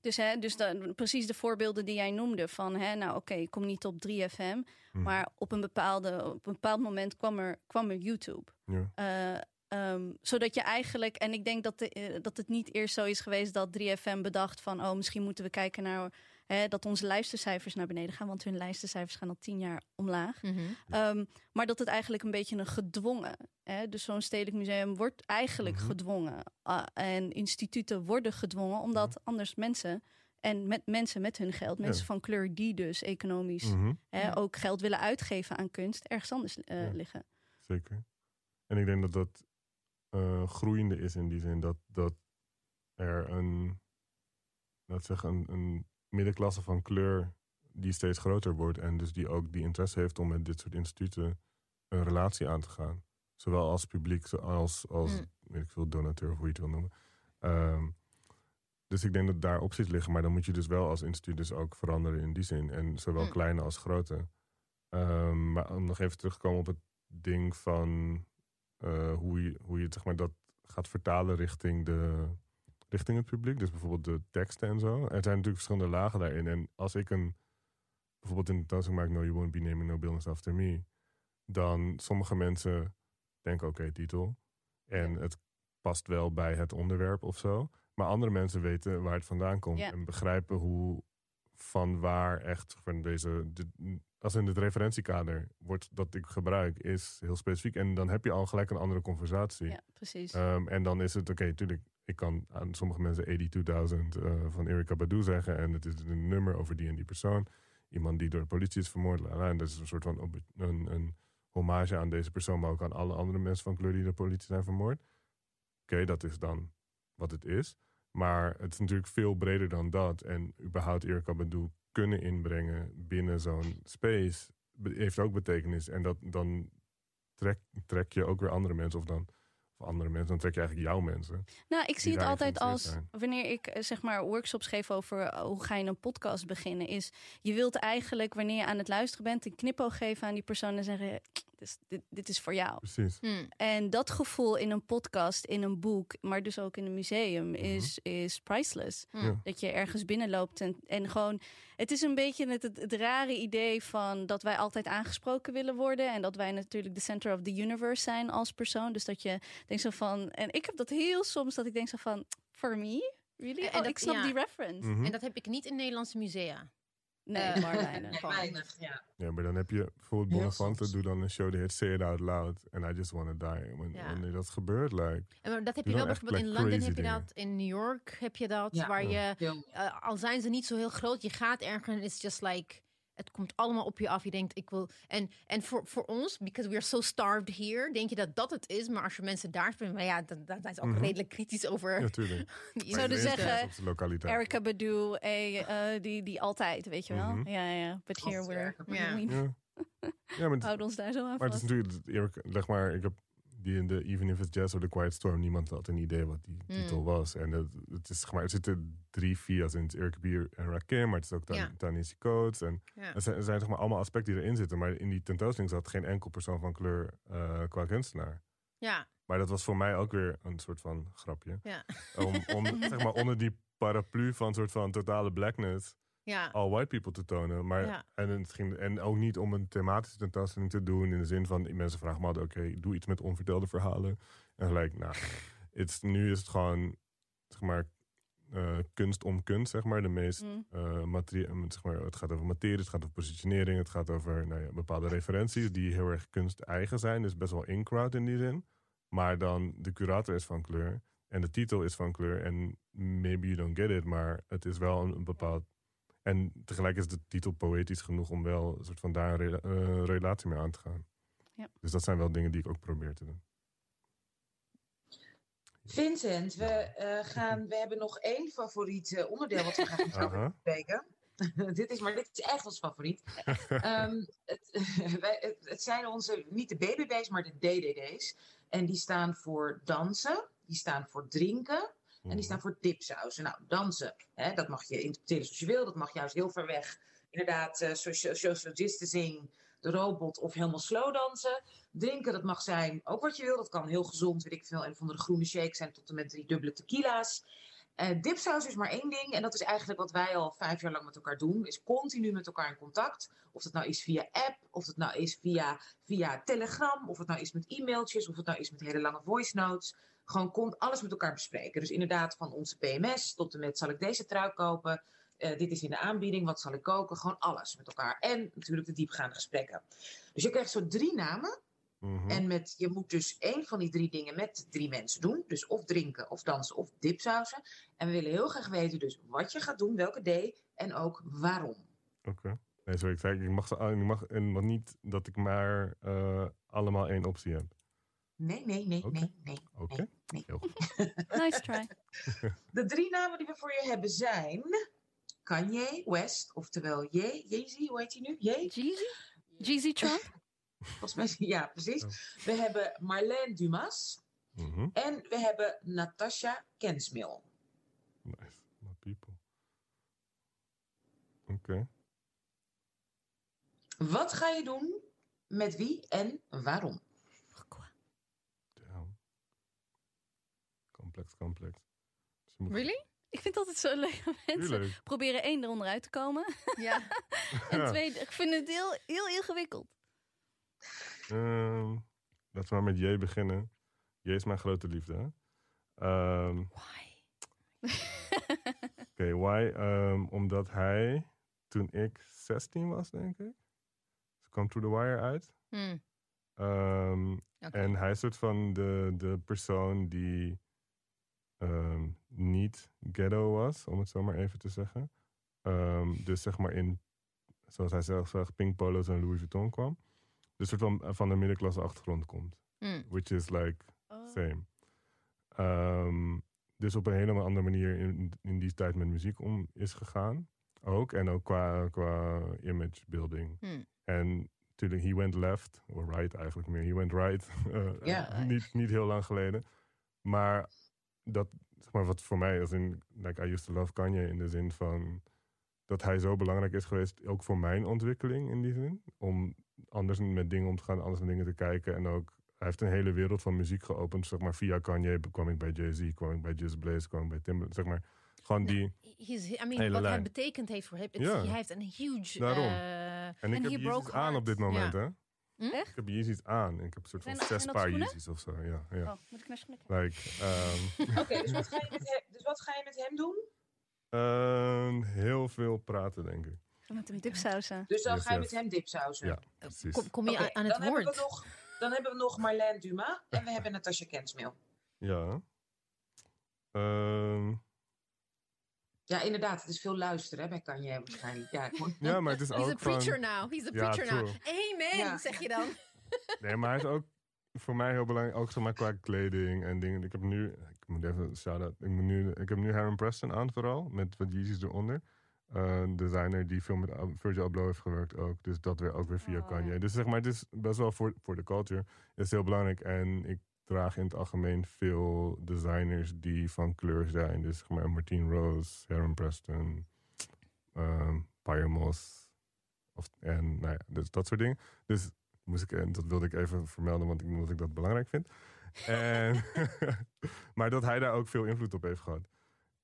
Dus, hè, dus dan, precies de voorbeelden die jij noemde van, hè, nou oké, ik kom niet op 3FM, Mhm. maar op een, bepaalde, op een bepaald moment kwam er, kwam er YouTube. Ja. Eh, ehm, zodat je eigenlijk, en ik denk dat, de, eh, dat het niet eerst zo is geweest dat 3FM bedacht van, oh, misschien moeten we kijken naar hè, dat onze luistercijfers naar beneden gaan, want hun luistercijfers gaan al tien jaar omlaag. Mhm. Ehm, maar dat het eigenlijk een beetje een gedwongen. Hè? Dus zo'n stedelijk museum wordt eigenlijk Mhm. gedwongen. Ah, en instituten worden gedwongen, omdat anders mensen. En met mensen met hun geld, mensen van kleur die dus economisch Mhm. hè, ook geld willen uitgeven aan kunst, ergens anders eh, Ja. liggen. Zeker. En ik denk dat dat eh, groeiende is in die zin dat, dat er een, laat zeggen, een, een middenklasse van kleur die steeds groter wordt en dus die ook die interesse heeft om met dit soort instituten een relatie aan te gaan. Zowel als publiek als als Mm. weet ik veel, donateur of hoe je het wil noemen. Ehm, dus ik denk dat daar opties liggen, maar dan moet je dus wel als instituut dus ook veranderen in die zin. En zowel Mm. kleine als grote. Ehm, maar om nog even terug te komen op het ding van eh, hoe, je, hoe je zeg maar, dat gaat vertalen richting, de, richting het publiek. Dus bijvoorbeeld de teksten en zo. Er zijn natuurlijk verschillende lagen daarin. En als ik een, bijvoorbeeld in de tentoonstelling maak No You Won't Be Naming No Buildings After Me. Dan sommige mensen denken oké, titel. En het past wel bij het onderwerp of zo. Maar andere mensen weten waar het vandaan komt. Ja. En begrijpen hoe van waar echt van deze. de- als in het referentiekader wordt dat ik gebruik, is heel specifiek. En dan heb je al gelijk een andere conversatie. Ja, precies. Ehm, en dan is het, oké, natuurlijk, ik kan aan sommige mensen 82.000 eh, van Erika Badu zeggen. En het is een nummer over die en die persoon. Iemand die door de politie is vermoord. En dat is een soort van een, een hommage aan deze persoon, maar ook aan alle andere mensen van kleur die door de politie zijn vermoord. Oké, dat is dan wat het is. Maar het is natuurlijk veel breder dan dat. En überhaupt Erika Badu kunnen inbrengen binnen zo'n space heeft ook betekenis. En dat, dan trek, trek je ook weer andere mensen of dan of andere mensen, dan trek je eigenlijk jouw mensen. Nou, ik zie het altijd als zijn. wanneer ik eh, zeg maar workshops geef over eh, hoe ga je een podcast beginnen, is je wilt eigenlijk wanneer je aan het luisteren bent een knipoog geven aan die persoon en zeggen: dit, dit, dit is voor jou. Precies. Hmm. En dat gevoel in een podcast, in een boek, maar dus ook in een museum is, is priceless. Ja. Dat je ergens binnenloopt en, en gewoon. Het is een beetje het, het, het rare idee van dat wij altijd aangesproken willen worden. En dat wij natuurlijk de center of the universe zijn als persoon. Dus dat je denkt zo van. En ik heb dat heel soms dat ik denk zo van. For me? Really? En oh, dat- ik snap ja. die reference. Mhm. En dat heb ik niet in Nederlandse musea. Nee, maar weinig. Ja. Ja, maar dan heb je bijvoorbeeld soms. doe dan een show die heet Say It Out Loud. En I Just Wanna Die. Wanneer, Ja. wanneer dat gebeurt, like... En maar dat heb je wel bijvoorbeeld in like crazy heb je dingen. dat, in New York heb je dat, Ja. waar je, eh, al zijn ze niet zo heel groot, je gaat ergens en it's just like, het komt allemaal op je af. Je denkt, ik wil, en, en voor, voor ons, because we are so starved here, denk je dat dat het is. Maar als je mensen daar spreken, maar ja, dan, dan zijn ze ook Mhm. redelijk kritisch over. Ja, tuurlijk. die Zouden zeggen. Erica Badu, eh, eh, die, die altijd, weet je wel? Mhm. Ja, ja. But here we're, Ja. we Ja. ja, maar het, houden ons daar zo aan maar het is vast. natuurlijk... Eric, leg maar, ik heb die in de Even If It's Jazz or The Quiet Storm... niemand had een idee wat die Mm. titel was. En het, het is, maar, er zitten drie via's in. Het Eric Bier en Rakim, maar het is ook Tan- Ja. Tanisi Coates. En Ja. er zijn, er zijn zeg maar, allemaal aspecten die erin zitten. Maar in die tentoonstelling zat geen enkel persoon van kleur eh, qua kunstenaar. Ja, Maar dat was voor mij ook weer een soort van grapje. ja, Om, om zeg maar, onder die paraplu van een soort van totale blackness ja. all white people te tonen. Maar, Ja. en, het ging, en ook niet om een thematische tentoonstelling te doen. In de zin van, mensen vragen me altijd, oké, doe iets met onvertelde verhalen. En gelijk, nou, it's, nu is het gewoon, zeg maar, eh, kunst om kunst, zeg maar. De meest Mm. eh, materie- eh, zeg maar, het gaat over materie, het gaat over positionering, het gaat over nou ja, bepaalde referenties die heel erg kunsteigen zijn. Dus best wel in-crowd in die zin. Maar dan de curator is van kleur en de titel is van kleur. En maybe you don't get it, maar het is wel een, een bepaald. En tegelijk is de titel poëtisch genoeg om wel een soort van daar een eh, relatie mee aan te gaan. Ja. Dus dat zijn wel dingen die ik ook probeer te doen. Vincent, we, eh, gaan, we hebben nog één favoriet eh, onderdeel wat we willen bespreken. dit is, maar dit is echt ons favoriet. Ehm, het, wij- het, het zijn onze, niet de BBB's, maar de DDD's. En die staan voor dansen, die staan voor drinken en die staan voor dipsausen. Nou, dansen, hè, dat mag je interpreteren zoals je wil. Dat mag juist heel ver weg. Inderdaad, eh, social, social distancing, de robot of helemaal slow dansen. Drinken, dat mag zijn ook wat je wil. Dat kan heel gezond, weet ik veel. En van de groene shake zijn tot en met drie dubbele tequila's. Eh dipsaus is maar één ding. En dat is eigenlijk wat wij al vijf jaar lang met elkaar doen. Is continu met elkaar in contact. Of dat nou is via app. Of dat nou is via, via telegram. Of het nou is met e-mailtjes. Of het nou is met hele lange voice notes. Gewoon kon alles met elkaar bespreken. Dus inderdaad van onze PMS tot en met zal ik deze trui kopen. Eh, dit is in de aanbieding. Wat zal ik koken? Gewoon alles met elkaar. En natuurlijk de diepgaande gesprekken. Dus je krijgt zo drie namen. Mhm. En met, je moet dus één van die drie dingen met drie mensen doen. Dus of drinken, of dansen, of dipsausen. En we willen heel graag weten dus wat je gaat doen, welke day en ook waarom. Oké. Nee, sorry, ik zei, ik mag, ik mag en maar niet dat ik maar eh, allemaal één optie heb. Nee, nee, nee, nee, nee. Oké, nee, nee. heel goed. Nice try. De drie namen die we voor je hebben zijn Kanye West, oftewel Ye, Yeezy, hoe heet hij nu? Ye? Jeezy? Jeezy Trump? Volgens mij, ja, precies. We hebben Marlène Dumas Mhm. en we hebben Natasha Kensmil. Nice. My people. Oké. Wat ga je doen, met wie en waarom? Damn. Complex, complex. Dus moet- Really? Ik vind het altijd zo leuk dat mensen Tuurlijk. proberen één eronder uit te komen. Ja. En Ja. twee, ik vind het heel, heel ingewikkeld. Ehm, laten we maar met J beginnen. J is mijn grote liefde. Hè? Ehm, Why? Oké, why? Ehm, omdat hij, toen ik 16 was, denk ik, dus kwam Through the Wire uit. Hmm. Ehm. En hij is soort van de, de persoon die ehm, niet ghetto was, om het zo maar even te zeggen. Ehm, dus zeg maar in, zoals hij zelf zegt, pink polo's en Louis Vuitton kwam. Dus soort van van de middenklasse achtergrond komt. Hmm. Which is like Oh. same. Ehm, dus op een helemaal andere manier in, in die tijd met muziek om is gegaan. Ook. En ook qua, qua image building. Hmm. En natuurlijk, he went left. Or right eigenlijk meer. He went right. eh, Ja. niet, niet heel lang geleden. Maar dat, zeg maar, wat voor mij als in, like, I used to love Kanye in de zin van dat hij zo belangrijk is geweest, ook voor mijn ontwikkeling in die zin. Om anders met dingen om te gaan, anders naar dingen te kijken. En ook, hij heeft een hele wereld van muziek geopend. Zeg maar, via Kanye kwam ik bij Jay-Z, kwam ik bij Just Blaze, kwam ik bij Timberlake. Zeg maar, gewoon die... He's, I mean, Hele wat hij betekend heeft voor hem. Hij heeft een huge... Daarom. eh, En ik heb aan op dit moment, Ja. hè? Echt? Ik heb Yeezys aan. En ik heb een soort van Zijn zes zijn paar schoenen? Yeezys of zo. Ja, ja. Oh, moet ik naar schoenen kijken? Like, ehm, Oké, dus, wat ga je met hem- dus wat ga je met hem doen? ehm, heel veel praten, denk ik. Ga met hem dipsausen. Dus dan Yes, ga je yes. met hem dipsausen. Ja, precies. kom, kom je aan het dan Hebben woord? we nog, dan hebben we nog Marlène Dumas en we hebben Natasha Kensmil. Ja. Ehm, Ja, inderdaad, het is veel luisteren hè, bij Kanye waarschijnlijk. Ja, ja, maar het is He's a ook van... preacher now. He's a Ja, preacher now. Amen, Ja. zeg je dan. Nee, maar hij is ook voor mij heel belangrijk. Ook zeg maar qua kleding en dingen. Ik heb nu... Ik moet even shout-out. Ik, moet nu, ik heb nu Harry Preston aan vooral. Met wat Yeezys eronder. Een designer die veel met Virgil Abloh heeft gewerkt ook. Dus dat weer ook weer via Oh. Kanye. Dus zeg maar, het is best wel voor, voor de culture. Het is heel belangrijk. En ik draag in het algemeen veel designers die van kleur zijn. Dus zeg maar Martine Rose, Heron Preston, um, Moss. Of, en nou ja, dus dat soort dingen. Dus moest ik, en dat wilde ik even vermelden, want ik, omdat ik dat belangrijk vind. En, maar dat hij daar ook veel invloed op heeft gehad.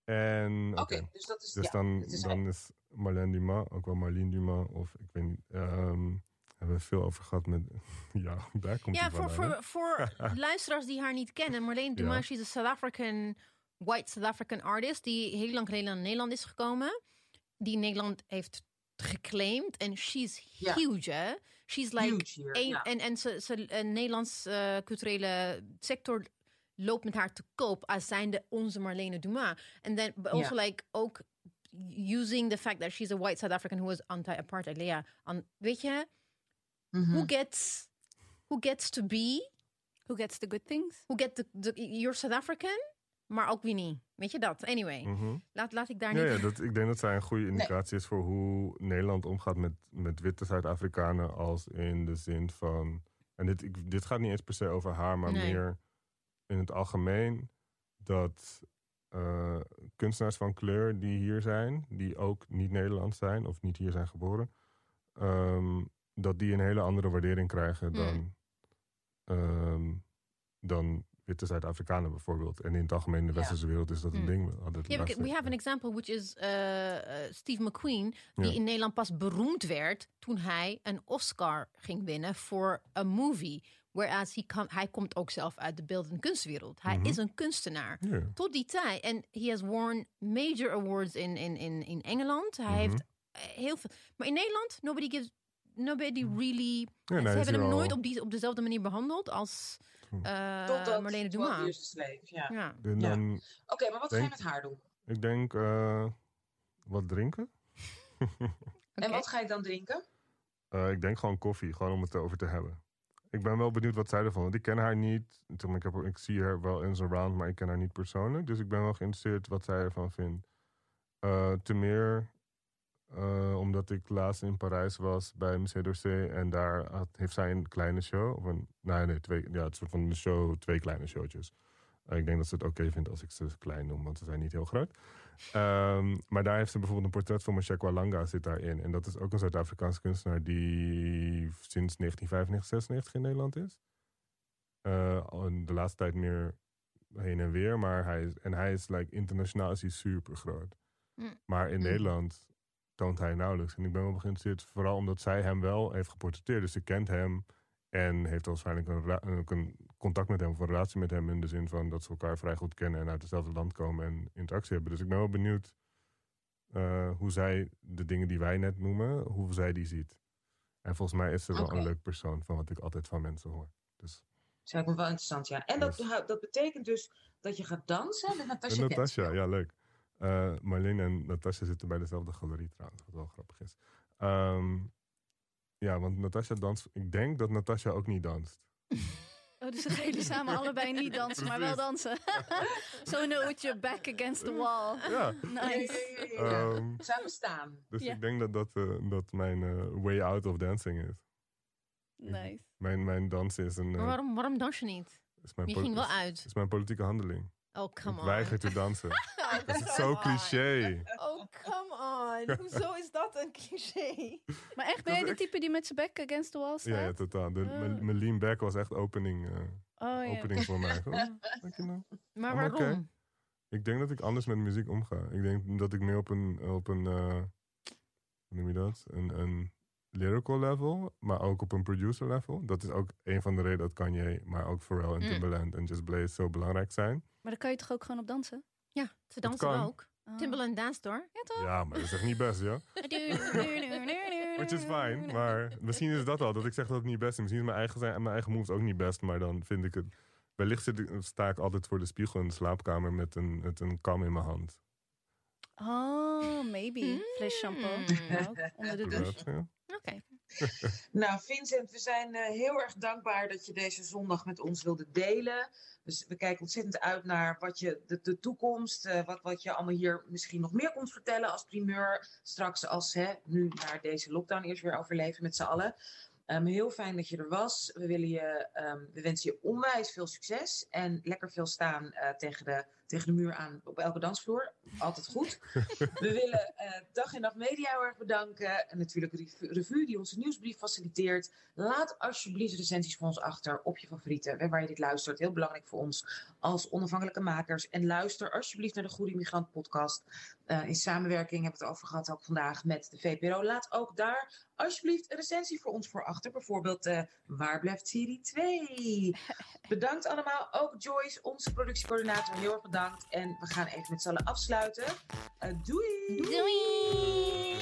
En Oké, dus dat is. dus ja, dan, is dan is Marlène Dumas, ook wel Marlene Dumas, of ik weet niet, ehm, hebben we veel over gehad met, ja, daar komt Ja, voor, voor, voor luisteraars die haar niet kennen. Marlene Dumas is een South African, white South African artist. Die heel lang geleden naar Nederland is gekomen. Die Nederland heeft geclaimd. En she's Ja. huge, hè? She's like... Huge hier, een- ja. En, en ze, ze, een Nederlands eh, culturele sector loopt met haar te koop als zijnde onze Marlene Dumas. En then but also Ja. like ook using the fact that she's a white South African who was anti-apartheid. Ja, an- weet je, Mhm. who gets who gets to be Who gets the good things? who get the, the you're South African maar ook wie niet. Weet je dat? Anyway, Mhm. laat, laat ik daar Ja, niet... ja dat, ik denk dat zij een goede indicatie is voor hoe Nederland omgaat met, met witte Zuid-Afrikanen. Als in de zin van. En dit, ik, dit gaat niet eens per se over haar, maar Nee. meer in het algemeen. Dat eh, kunstenaars van kleur die hier zijn, die ook niet Nederlands zijn of niet hier zijn geboren, ehm, dat die een hele andere waardering krijgen dan, ehm, dan witte Zuid-Afrikanen bijvoorbeeld. En in het algemeen in de westerse wereld is dat een ding. We hadden het Ja, we, have an example, which is uh, uh, Steve McQueen, die in Nederland pas beroemd werd toen hij een Oscar ging winnen voor een movie. Whereas he come, hij komt ook zelf uit de beeld- en kunstwereld. Hij is een kunstenaar. Mhm. Tot die tijd. En he has won major awards in, in, in, in Engeland. Mhm. Hij heeft eh, heel veel. Maar in Nederland, nobody gives. Nobody really. nee, ze hebben hem al- nooit op, die, op dezelfde manier behandeld als uh, Totdat Marlene 12 Dumas. Ja. Ja. Oké, maar wat ga je met haar doen? ik denk, eh, wat drinken? En wat ga je dan drinken? Eh, ik denk gewoon koffie, gewoon om het erover te hebben. Ik ben wel benieuwd wat zij ervan. Want ik ken haar niet. Ik, heb, ik zie haar wel in zijn round, maar ik ken haar niet persoonlijk. Dus ik ben wel geïnteresseerd wat zij ervan vindt. Eh te meer eh, omdat ik laatst in Parijs was bij Musée d'Orsay. En daar had, heeft zij een kleine show. Of een, nee, nee, twee, ja, het soort van een show, twee kleine showtjes. Eh, ik denk dat ze het oké vindt als ik ze klein noem, want ze zijn niet heel groot. Ehm, maar daar heeft ze bijvoorbeeld een portret van Machek Langa zit daarin. En dat is ook een Zuid-Afrikaanse kunstenaar die sinds 1995, 96 in Nederland is. Eh, de laatste tijd meer heen en weer. Maar hij is, en hij is like, internationaal is hij super groot. Mm. Maar in Nederland toont hij nauwelijks. En ik ben wel geïnteresseerd, vooral omdat zij hem wel heeft geportretteerd. Dus ze kent hem en heeft waarschijnlijk een, een contact met hem of een relatie met hem. In de zin van dat ze elkaar vrij goed kennen en uit hetzelfde land komen en interactie hebben. Dus ik ben wel benieuwd eh, hoe zij de dingen die wij net noemen, hoe zij die ziet. En volgens mij is ze wel een leuk persoon van wat ik altijd van mensen hoor. Dus Dat me wel interessant, ja. En dat, dat betekent dus dat je gaat dansen met Natasha, Kent. ja leuk. Eh Marlene en Natasha zitten bij dezelfde galerie trouwens, wat wel grappig is. Ehm, ja, want Natasha danst. Ik denk dat Natasha ook niet danst. Oh, dus ze gaan jullie samen allebei niet dansen, maar wel dansen. Zo with your back against the wall. Ja, Nice. ja, ja, ja. Ehm, Samen staan. dus Ja. ik denk dat dat, eh, dat mijn eh, way out of dancing is. Nice. Mijn, mijn dansen is een. Maar waarom, waarom dans je niet? is mijn Je ging wel is- uit. Is mijn politieke handeling. Oh, come ik on. weiger te dansen. dat is zo cliché. Oh, come on. Hoezo is dat een cliché? Maar echt, ben jij de type die met zijn back against the wall staat? Ja, ja, totaal. De, Oh. mijn, lean back was echt opening, eh, Oh ja. opening voor mij. Oh, dank je nou. Maar Oh, waarom? Ik denk dat ik anders met muziek omga. Ik denk dat ik meer op een, op een eh, hoe noem je dat? Een, een lyrical level, maar ook op een producer level. Dat is ook een van de redenen dat Kanye, maar ook Pharrell en Mm. Timbaland en Just Blaze zo belangrijk zijn. Maar dan kan je toch ook gewoon op dansen? Ja, ze dansen ook. Timbaland danst hoor. Ja, toch? Ja, maar dat is echt niet best, ja. Which is fine, maar misschien is dat al. Dat ik zeg dat het niet best is. Misschien is mijn eigen, zijn, mijn eigen moves ook niet best, maar dan vind ik het... Wellicht zit ik, sta ik altijd voor de spiegel in de slaapkamer met een, met een kam in mijn hand. Oh, maybe. Fles shampoo. Ook, onder de douche. Ja. Oké. Nou, Vincent, we zijn eh, heel erg dankbaar dat je deze zondag met ons wilde delen. Dus we kijken ontzettend uit naar wat je, de, de toekomst, eh, wat, wat je allemaal hier misschien nog meer komt vertellen als primeur. Straks als hè, nu naar deze lockdown eerst weer overleven met z'n allen. Ehm, heel fijn dat je er was. We, willen je, ehm, we wensen je onwijs veel succes en lekker veel staan eh, tegen, de, tegen de muur aan op elke dansvloer. Altijd goed. We willen eh, Dag en Nacht Media heel erg bedanken. En natuurlijk Revu- Revue die onze nieuwsbrief faciliteert. Laat alsjeblieft recensies voor ons achter op je favorieten. eh, Waar je dit luistert. Heel belangrijk voor ons als onafhankelijke makers. En luister alsjeblieft naar de Goede Migrant podcast. Eh, in samenwerking hebben we het over gehad ook vandaag met de VPRO. Laat ook daar alsjeblieft een recensie voor ons voor achter. Bijvoorbeeld eh, Waar blijft Siri 2? Bedankt allemaal. Ook Joyce, onze productiecoördinator. Heel erg bedankt. En we gaan even met z'n allen afsluiten. Eh, doei! Doei!